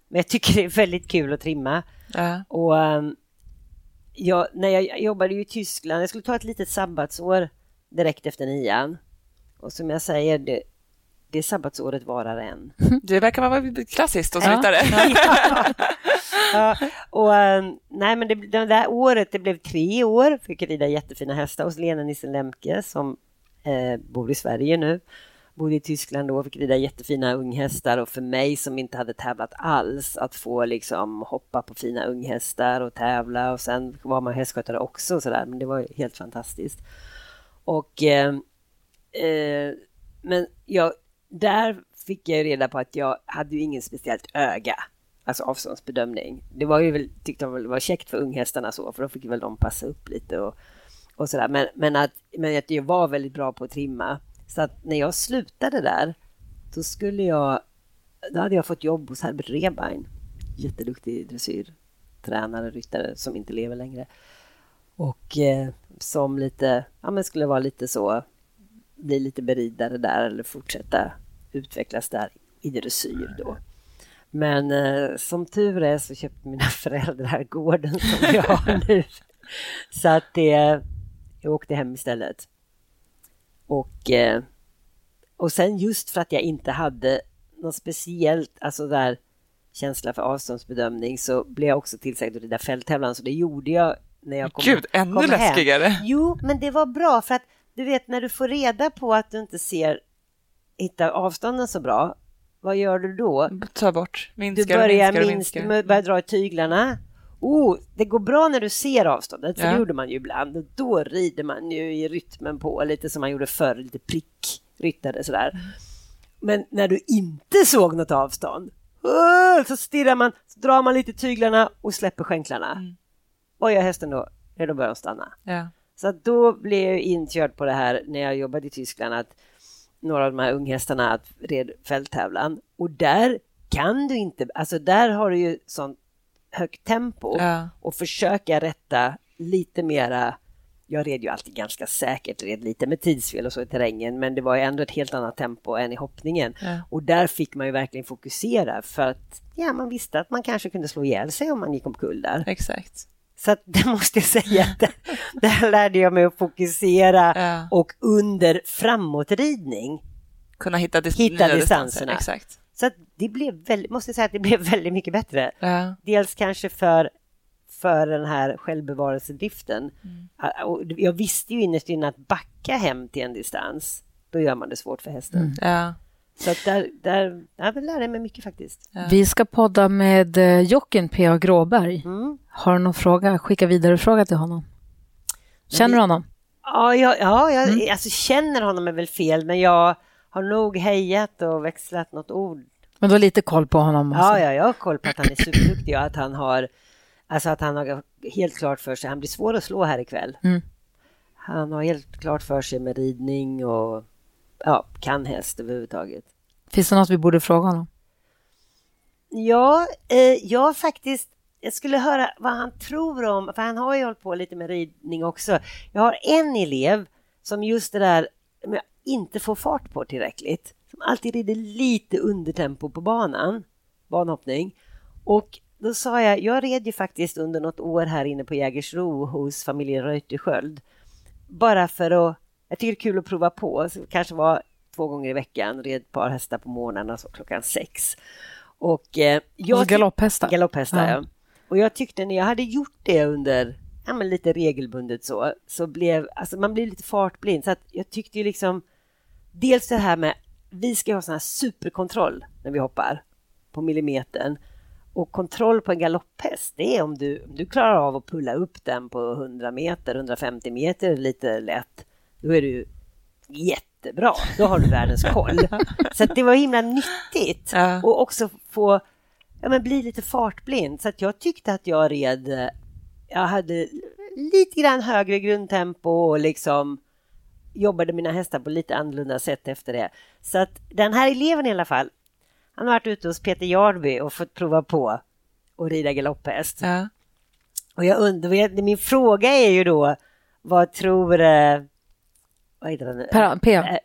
Men jag tycker det är väldigt kul att trimma. Ja. Och um, jag, när jag jobbade i Tyskland, jag skulle ta ett litet sabbatsår direkt efter nian. Och som jag säger, det, det sabbatsåret varar än. Det verkar vara klassiskt hos Ja. ryttare. ja, och, um, nej, men det, det där året, det blev tre år, fick rida jättefina hästar hos Lena Nissen Lemke som eh, bor i Sverige nu. Bodde i Tyskland då, och fick rida jättefina unghästar och för mig som inte hade tävlat alls att få liksom hoppa på fina unghästar och tävla och sen var man hästskötare också och sådär, men det var helt fantastiskt. Och eh, eh, men jag, där fick jag reda på att jag hade ju ingen speciellt öga, alltså avståndsbedömning. Det var ju väl, tyckte jag väl var käckt för unghästarna så, för då fick väl de passa upp lite och, och sådär. Men, men, att, men att jag var väldigt bra på att trimma. Så att när jag slutade där, då skulle jag, då hade jag fått jobb hos Herbert Rehbein, jätteduktig dressyrtränare, ryttare som inte lever längre. Och eh, som lite, ja men skulle vara lite så, bli lite beridare där eller fortsätta utvecklas där i dressyr då. Men eh, som tur är så köpte mina föräldrar gården som jag har nu. Så att det, jag åkte hem istället. Och, eh, och sen just för att jag inte hade något speciellt, alltså där känsla för avståndsbedömning så blev jag också tillsagd att rida fälttävlan så det gjorde jag när jag kom, Gud, ännu kom hem. läskigare. Jo, men det var bra för att du vet när du får reda på att du inte ser hitta avstånden så bra, vad gör du då? Ta bort, Du minskar och börjar, minskar och minskar. börjar dra i tyglarna. Oh, det går bra när du ser avståndet, för Ja. det gjorde man ju ibland. Då rider man ju i rytmen på, lite som man gjorde förr, lite prickryttare sådär. Men när du inte såg något avstånd, åh, så stirrar man, så drar man lite tyglarna och släpper skänklarna. Mm. Vad gör hästen då? Ja, då börjar de stanna. Ja. Så då blev jag inkörd på det här när jag jobbade i Tyskland att några av de här unghästarna att red fälttävlan och där kan du inte, alltså där har du ju sånt högt tempo Ja. och försöka rätta lite mera jag red ju alltid ganska säkert, red lite med tidsfel och så i terrängen, men det var ju ändå ett helt annat tempo än i hoppningen. Ja. Och där fick man ju verkligen fokusera för att ja, man visste att man kanske kunde slå ihjäl sig om man gick omkull där. Exakt. Så att det måste jag säga, att där, lärde jag mig att fokusera Ja. och under framåtridning. Kunna hitta, dis- Hitta distanserna. Exakt. Så att det blev väldigt, måste jag säga att det blev väldigt mycket bättre. Ja. Dels kanske för, för den här självbevarelsedriften. Och jag visste ju innerst inne att backa hem till en distans, då gör man det svårt för hästen. Ja. Så där, där ja, jag lärde mig mycket faktiskt. Vi ska podda med eh, jocken P.A. Gråberg. Mm. Har du någon fråga? Skicka vidare fråga till honom. Känner du honom? Ja, jag, ja jag alltså, känner honom är väl fel, men jag har nog hejat och växlat något ord Men du har lite koll på honom också? Ja, ja, jag har koll på att han är superduktig och att han har, alltså att han har helt klart för sig, han blir svår att slå här ikväll. Mm. Han har helt klart för sig med ridning och ja, kan häst överhuvudtaget. Finns det något vi borde fråga honom? Ja, eh, jag faktiskt, jag skulle höra vad han tror om, för han har ju hållit på lite med ridning också. Jag har en elev som just det där, jag inte får fart på tillräckligt, alltid rider lite undertempo på banan, banhoppning. Och då sa jag, jag red ju faktiskt under något år här inne på Jägersro hos familjen Reuterskiöld. Bara för att, jag tycker det är kul att prova på, så det kanske var två gånger i veckan, red ett par hästar på morgnarna så klockan sex. Och eh, jag Och galopphästar. Galopphästar, Ja. ja. Och jag tyckte när jag hade gjort det under ja, men lite regelbundet så, så blev, alltså man blir lite fartblind. Så att jag tyckte ju liksom, dels det här med, vi ska ha sån här superkontroll när vi hoppar på millimetern. Och kontroll på en galopphäst, det är om du, om du klarar av att pulla upp den på 100 meter, 150 meter lite lätt, då är du jättebra. Då har du världens koll. Så det var himla nyttigt. Ja. Och också få ja, men bli lite fartblind. Så att jag tyckte att jag red... eh, Jag hade lite grann högre grundtempo och liksom jobbade mina hästar på lite annorlunda sätt efter det. Så att den här eleven i alla fall, han har varit ute hos Peter Jarby och fått prova på att rida galopphäst. Ja. Och jag undrar, min fråga är ju då, vad tror... eh, Vad heter han? Per, P. Eh,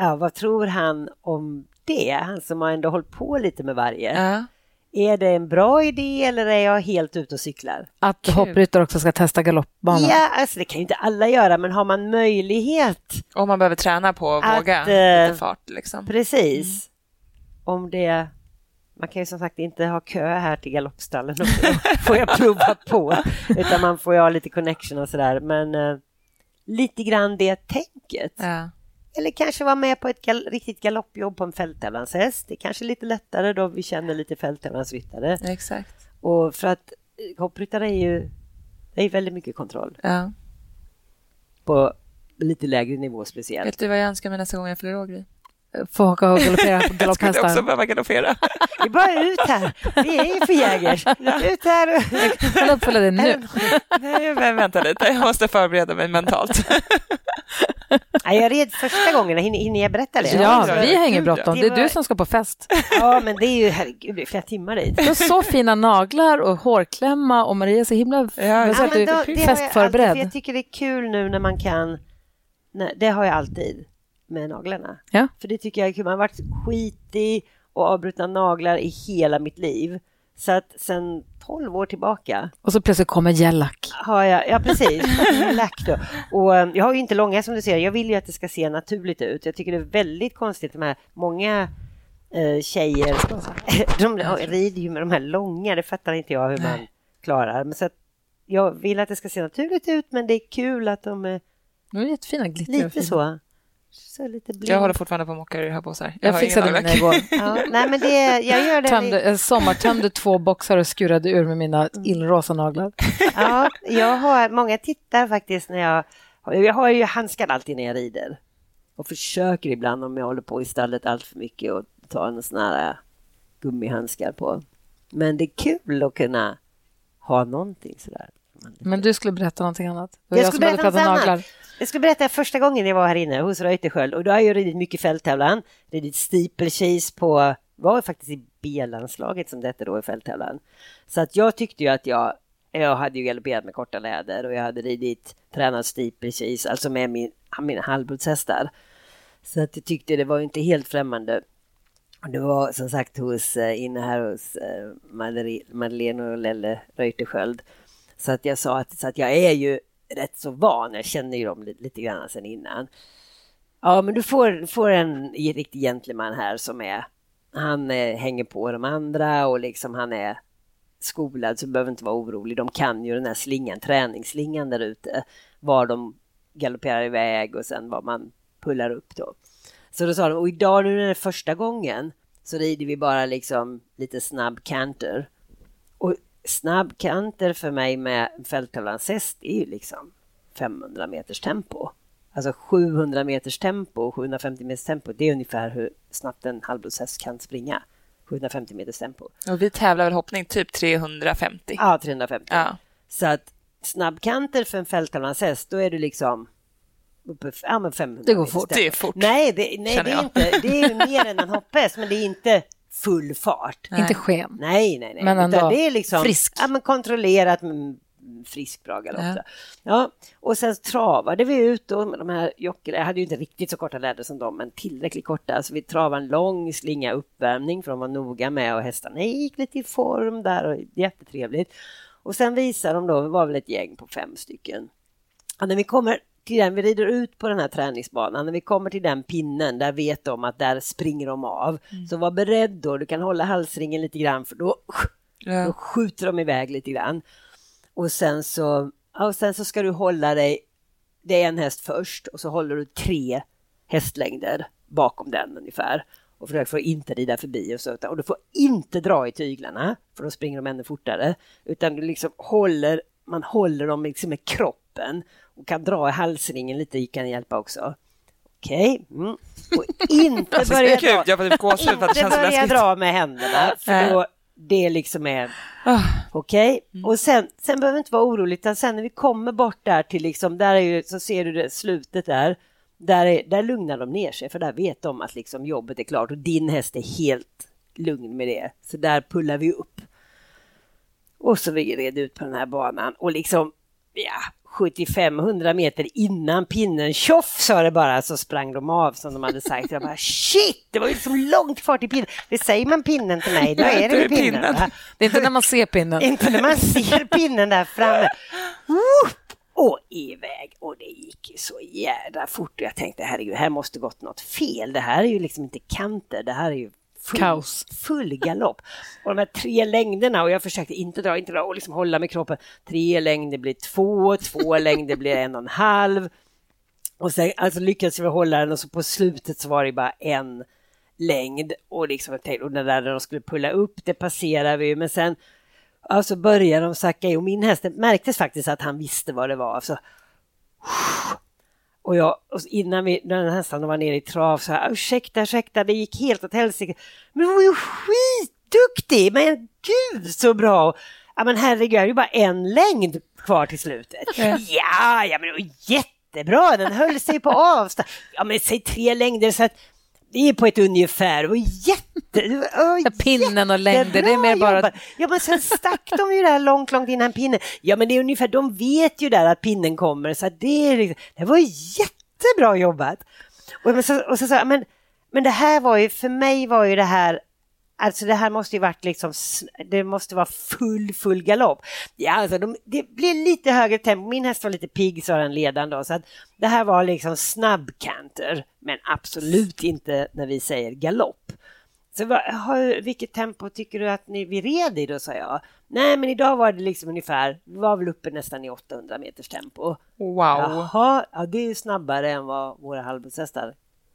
Ja, vad tror han om det? Han som har ändå hållit på lite med varje. Ja. Är det en bra idé eller är jag helt ute och cyklar? Att Kul. hoppryttare också ska testa galoppbanan. Ja, alltså det kan ju inte alla göra, men har man möjlighet, Om man behöver träna på att, Att, våga eh, lite fart. Liksom. precis. Om det... Man kan ju som sagt inte ha kö här till galoppstallen och får jag prova på. Utan man får ju ha lite connection och sådär. Men eh, lite grann det tänket. Ja. Eller kanske vara med på ett gal- riktigt galoppjobb på en fälttävlanshäst. Det är kanske lite lättare då vi känner lite fälttävlansryttare. Exakt. Och för att eh, hoppryttare är ju det är väldigt mycket kontroll Ja. på lite lägre nivå speciellt. Vet du vad jag önskar mig nästa gång jag fyller år? Få åka och galoppera på Jag skulle också galopphästar. behöva galoppera. Det är bara ut här! Vi är ju för jägers. Ut här! Kan uppfylla det nu. Nej, men vänta lite. Jag måste förbereda mig mentalt. Nej, jag red första gången. Hinner, jag berätta det? Ja, Ja, vi har ja. bråttom. Det är du som ska på fest. Ja, men det är ju herregud, det är flera timmar dit. Du har så fina naglar och hårklämma och Maria är så himla Ja, jag ser Ja, då- har jag alltid, festförberedd. Jag tycker det är kul nu när man kan... Nej, det har jag alltid med naglarna. Ja. För det tycker jag är kul. Man har varit skitig och avbrutna naglar i hela mitt liv. Så att sen 12 år tillbaka Och så plötsligt kommer gällack. har jag, ja precis, lack då. Och eh, jag har ju inte långa som du ser, jag vill ju att det ska se naturligt ut. Jag tycker det är väldigt konstigt de här, många eh, tjejer, de rider ju med de här långa, det fattar inte jag hur man klarar. Men så att jag vill att det ska se naturligt ut, men det är kul att de är De är jättefina, glittriga lite så. Så lite blind. Jag håller fortfarande på att mocka ur höpåsar. Jag har fixade mina igår. Ja, nej men det, jag gör det. Tömde, eh, sommartömde två boxar och skurade ur med mina illrosa naglar. Ja, jag har, många tittar faktiskt när jag... Jag har ju handskar alltid när jag rider. Och försöker ibland om jag håller på i stallet allt för mycket och ta en sån här äh, gummihandskar på. Men det är kul att kunna ha någonting sådär. Men du skulle berätta någonting annat. Det Jag jag, skulle berätta något annat. naglar. Jag ska berätta första gången jag var här inne hos Reuterskiöld och då har jag ridit mycket fälttävlan, ridit steeplechase på, var faktiskt i B-landslaget som detta då i fälttävlan. Så att jag tyckte ju att jag, jag hade ju galopperat med korta läder och jag hade ridit, tränat steeplechase, alltså med min, mina halvblodshästar. Så att jag tyckte det var ju inte helt främmande. Och det var som sagt hos, eh, inne här hos eh, Madeleine och Lelle Reuterskiöld. Så att jag sa att, så att jag är ju rätt så van, jag känner ju dem lite, lite grann sen innan. Ja, men du får, får en riktig gentleman här som är, han eh, hänger på de andra och liksom han är skolad så du behöver inte vara orolig. De kan ju den här slingan, träningsslingan där ute, var de galopperar iväg och sen var man pullar upp då. Så då sa de, och idag nu när det är första gången så rider vi bara liksom lite snabb canter. Och snabb canter för mig med fälttävlanshäst är ju liksom 500 meters tempo. Alltså 700 meters tempo, 750 meters tempo, det är ungefär hur snabbt en halvblodshäst kan springa. 750 meters tempo. Och vi tävlar väl hoppning typ 350. Ja, 350. Ja. Så att snabbkanter för en fälttävlanshäst, då är du liksom uppe ja, men 500 Det går fort. tempo. Det är fort. Nej, det, nej, det är jag. inte. Det är mer än en hopphäst, men det är inte full fart. Inte sken. Nej, nej, nej. Men ändå Utan det är liksom frisk. Ja, men kontrollerat, men frisk bra galopp. Ja. Ja. och sen travade vi ut då med de här jockel. Jag hade ju inte riktigt så korta läder som dem, men tillräckligt korta. Så vi travade en lång slinga uppvärmning för de var noga med och hästarna gick lite i form där och jättetrevligt. Och sen visade de då, det var väl ett gäng på fem stycken. Och när vi kommer den, vi rider ut på den här träningsbanan, när vi kommer till den pinnen, där vet de att där springer de av. Så var beredd då, du kan hålla halsringen lite grann för då, då Ja. skjuter de iväg lite grann. Och sen så, och sen så ska du hålla dig, det är en häst först och så håller du tre hästlängder bakom den ungefär. Och försöker få inte rida förbi och så. Och du får inte dra i tyglarna, för då springer de ännu fortare. Utan du liksom håller, man håller dem liksom med kroppen och kan dra i halsringen lite, kan hjälpa också. Okej, mm. och inte Alltså, börja dra, inte börja med händerna, för då det liksom är Ah. Okej, Mm. och sen, sen behöver inte vara orolig, utan sen när vi kommer bort där till liksom, där är ju, så ser du det, slutet där, där, är, där lugnar de ner sig, för där vet de att liksom jobbet är klart och din häst är helt lugn med det. Så där pullar vi upp. Och så vi red ut på den här banan och liksom, ja, 75-100 meter innan pinnen, tjoff sa det bara, så sprang de av som de hade sagt. Jag bara shit, det var ju liksom långt kvar till pinnen. Det säger man pinnen till mig, då är det pinnen. va? Det är inte när man ser pinnen. Inte när man ser pinnen där framme. Whoop! Och iväg. Och det gick ju så jädra fort. Jag tänkte herregud, här måste gått något fel. Det här är ju liksom inte kanter, det här är ju full, Kaos. full galopp. Och de här tre längderna, och jag försökte inte dra, inte dra och liksom hålla med kroppen. Tre längder blir två, två längder blir en och en halv. Och sen alltså lyckades vi hålla den och så på slutet så var det bara en längd och liksom och det där de skulle pulla upp, det passerar vi men sen alltså började de sacka i och min häst märktes faktiskt att han visste vad det var. Så, och jag, och innan vi, när hästen var nere i trav så här, ursäkta, ursäkta, det gick helt åt helsike. Men du var ju skitduktig, men gud så bra. Ja men herregud, det är ju bara en längd kvar till slutet. Ja, ja men det var jättebra, den höll sig på avstånd. Ja men säg tre längder så att det är på ett ungefär. Det var jätte... det var- åh, Ja, pinnen och längder, det är mer bara- jobbat. Ja, men sen stack de ju där långt, långt innan pinnen. Ja, men det är ungefär, de vet ju där att pinnen kommer, så det är liksom, det var jättebra jobbat. Och, men så, och så men, men det här var ju, för mig var ju det här Alltså det här måste ju varit liksom, det måste vara full, full galopp. Ja, alltså de, det blir lite högre tempo. Min häst var lite pigg, sa den ledaren då, så att det här var liksom snabbkanter, men absolut inte när vi säger galopp. Så vad, har, vilket tempo tycker du att ni, vi red i då, sa jag. Nej, men idag var det liksom ungefär, vi var väl uppe nästan i 800 meters tempo. Wow. Jaha, ja, det är ju snabbare än vad våra halvblodshästar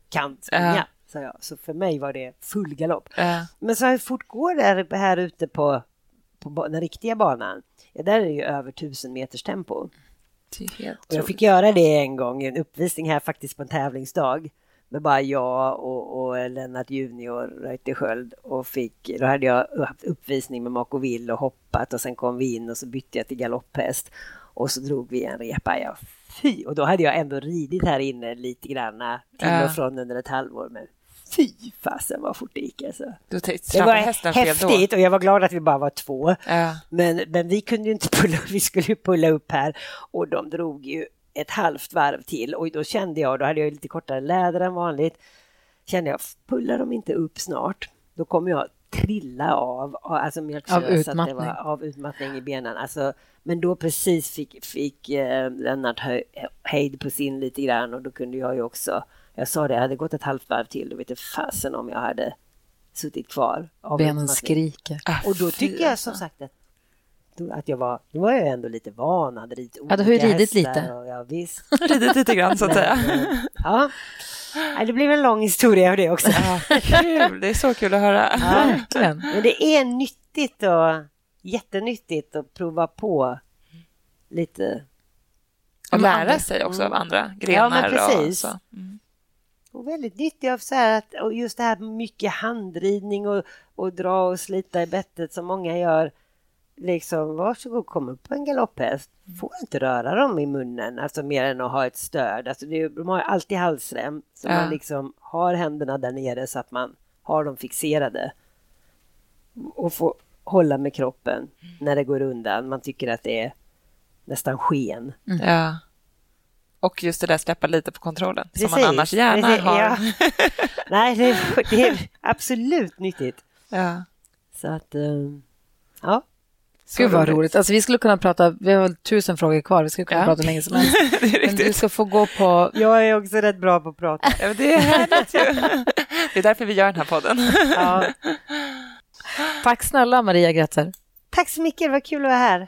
kan springa, Ja. Sa jag. Så för mig var det full galopp. Ja. Men så hur fort går det här, här ute på, på den riktiga banan? Ja, där är det ju över 1000 meters tempo. Och jag fick göra det en gång, en uppvisning här faktiskt på en tävlingsdag. Med bara jag och, och Lennart Junior, Reuterskiöld. Och fick, då hade jag haft uppvisning med Mako Vill och hoppat och sen kom vi in och så bytte jag till galopphäst. Och så drog vi en repa. Ja, fy! Och då hade jag ändå ridit här inne lite grann till och från under ett halvår. Men fy fasen vad fort det gick alltså. Du Det var då. häftigt och jag var glad att vi bara var två. Ja. Men, men vi kunde ju inte pulla, vi skulle ju pulla upp här och de drog ju ett halvt varv till och då kände jag, då hade jag lite kortare läder än vanligt, kände jag, pullar de inte upp snart, då kommer jag trilla av, alltså mjölksyra, Av utmattning. var av utmattning i benen. Alltså, men då precis fick, fick eh, Lennart höj, hejd på sin lite grann och då kunde jag ju också, jag sa det, jag hade gått ett halvt varv till, då vet jag fasen om jag hade suttit kvar. av Benen skriker. Ah, Och då tycker jag alltså. som sagt att, att jag var, då var jag ändå lite van, hade ridit Ja, du har ju olika ridit lite. Och, ja, visst. Ridit lite grann så att säga. Men, ja. Nej, det blev en lång historia av det också. Ja, kul, det är så kul att höra. Verkligen. Men det är nyttigt och jättenyttigt att prova på lite. Och lära sig också av andra grenar. Och precis. så. Mm. Och väldigt nyttigt av så att, och just det här mycket handridning och, och dra och slita i bettet som många gör. Liksom, varsågod, kom upp på en galopphäst. Får inte röra dem i munnen, alltså mer än att ha ett stöd. Alltså det, de har alltid halsrem, så Ja. man liksom har händerna där nere så att man har dem fixerade. Och får hålla med kroppen när det går undan. Man tycker att det är nästan sken. Ja. Och just det där släppa lite på kontrollen som man Precis, annars gärna precis, har. ja. Nej, det är, det är absolut nyttigt. Ja. Så att, eh, ja. Gud vad roligt. Alltså, vi skulle kunna prata, vi har väl tusen frågor kvar, vi skulle kunna Ja. prata länge som helst. Men du ska få gå på, Jag är också rätt bra på att prata. Ja, men det är härligt ju. Det är därför vi gör den här podden. Ja. tack snälla Maria Gretzer. Tack så mycket, det var kul att vara här.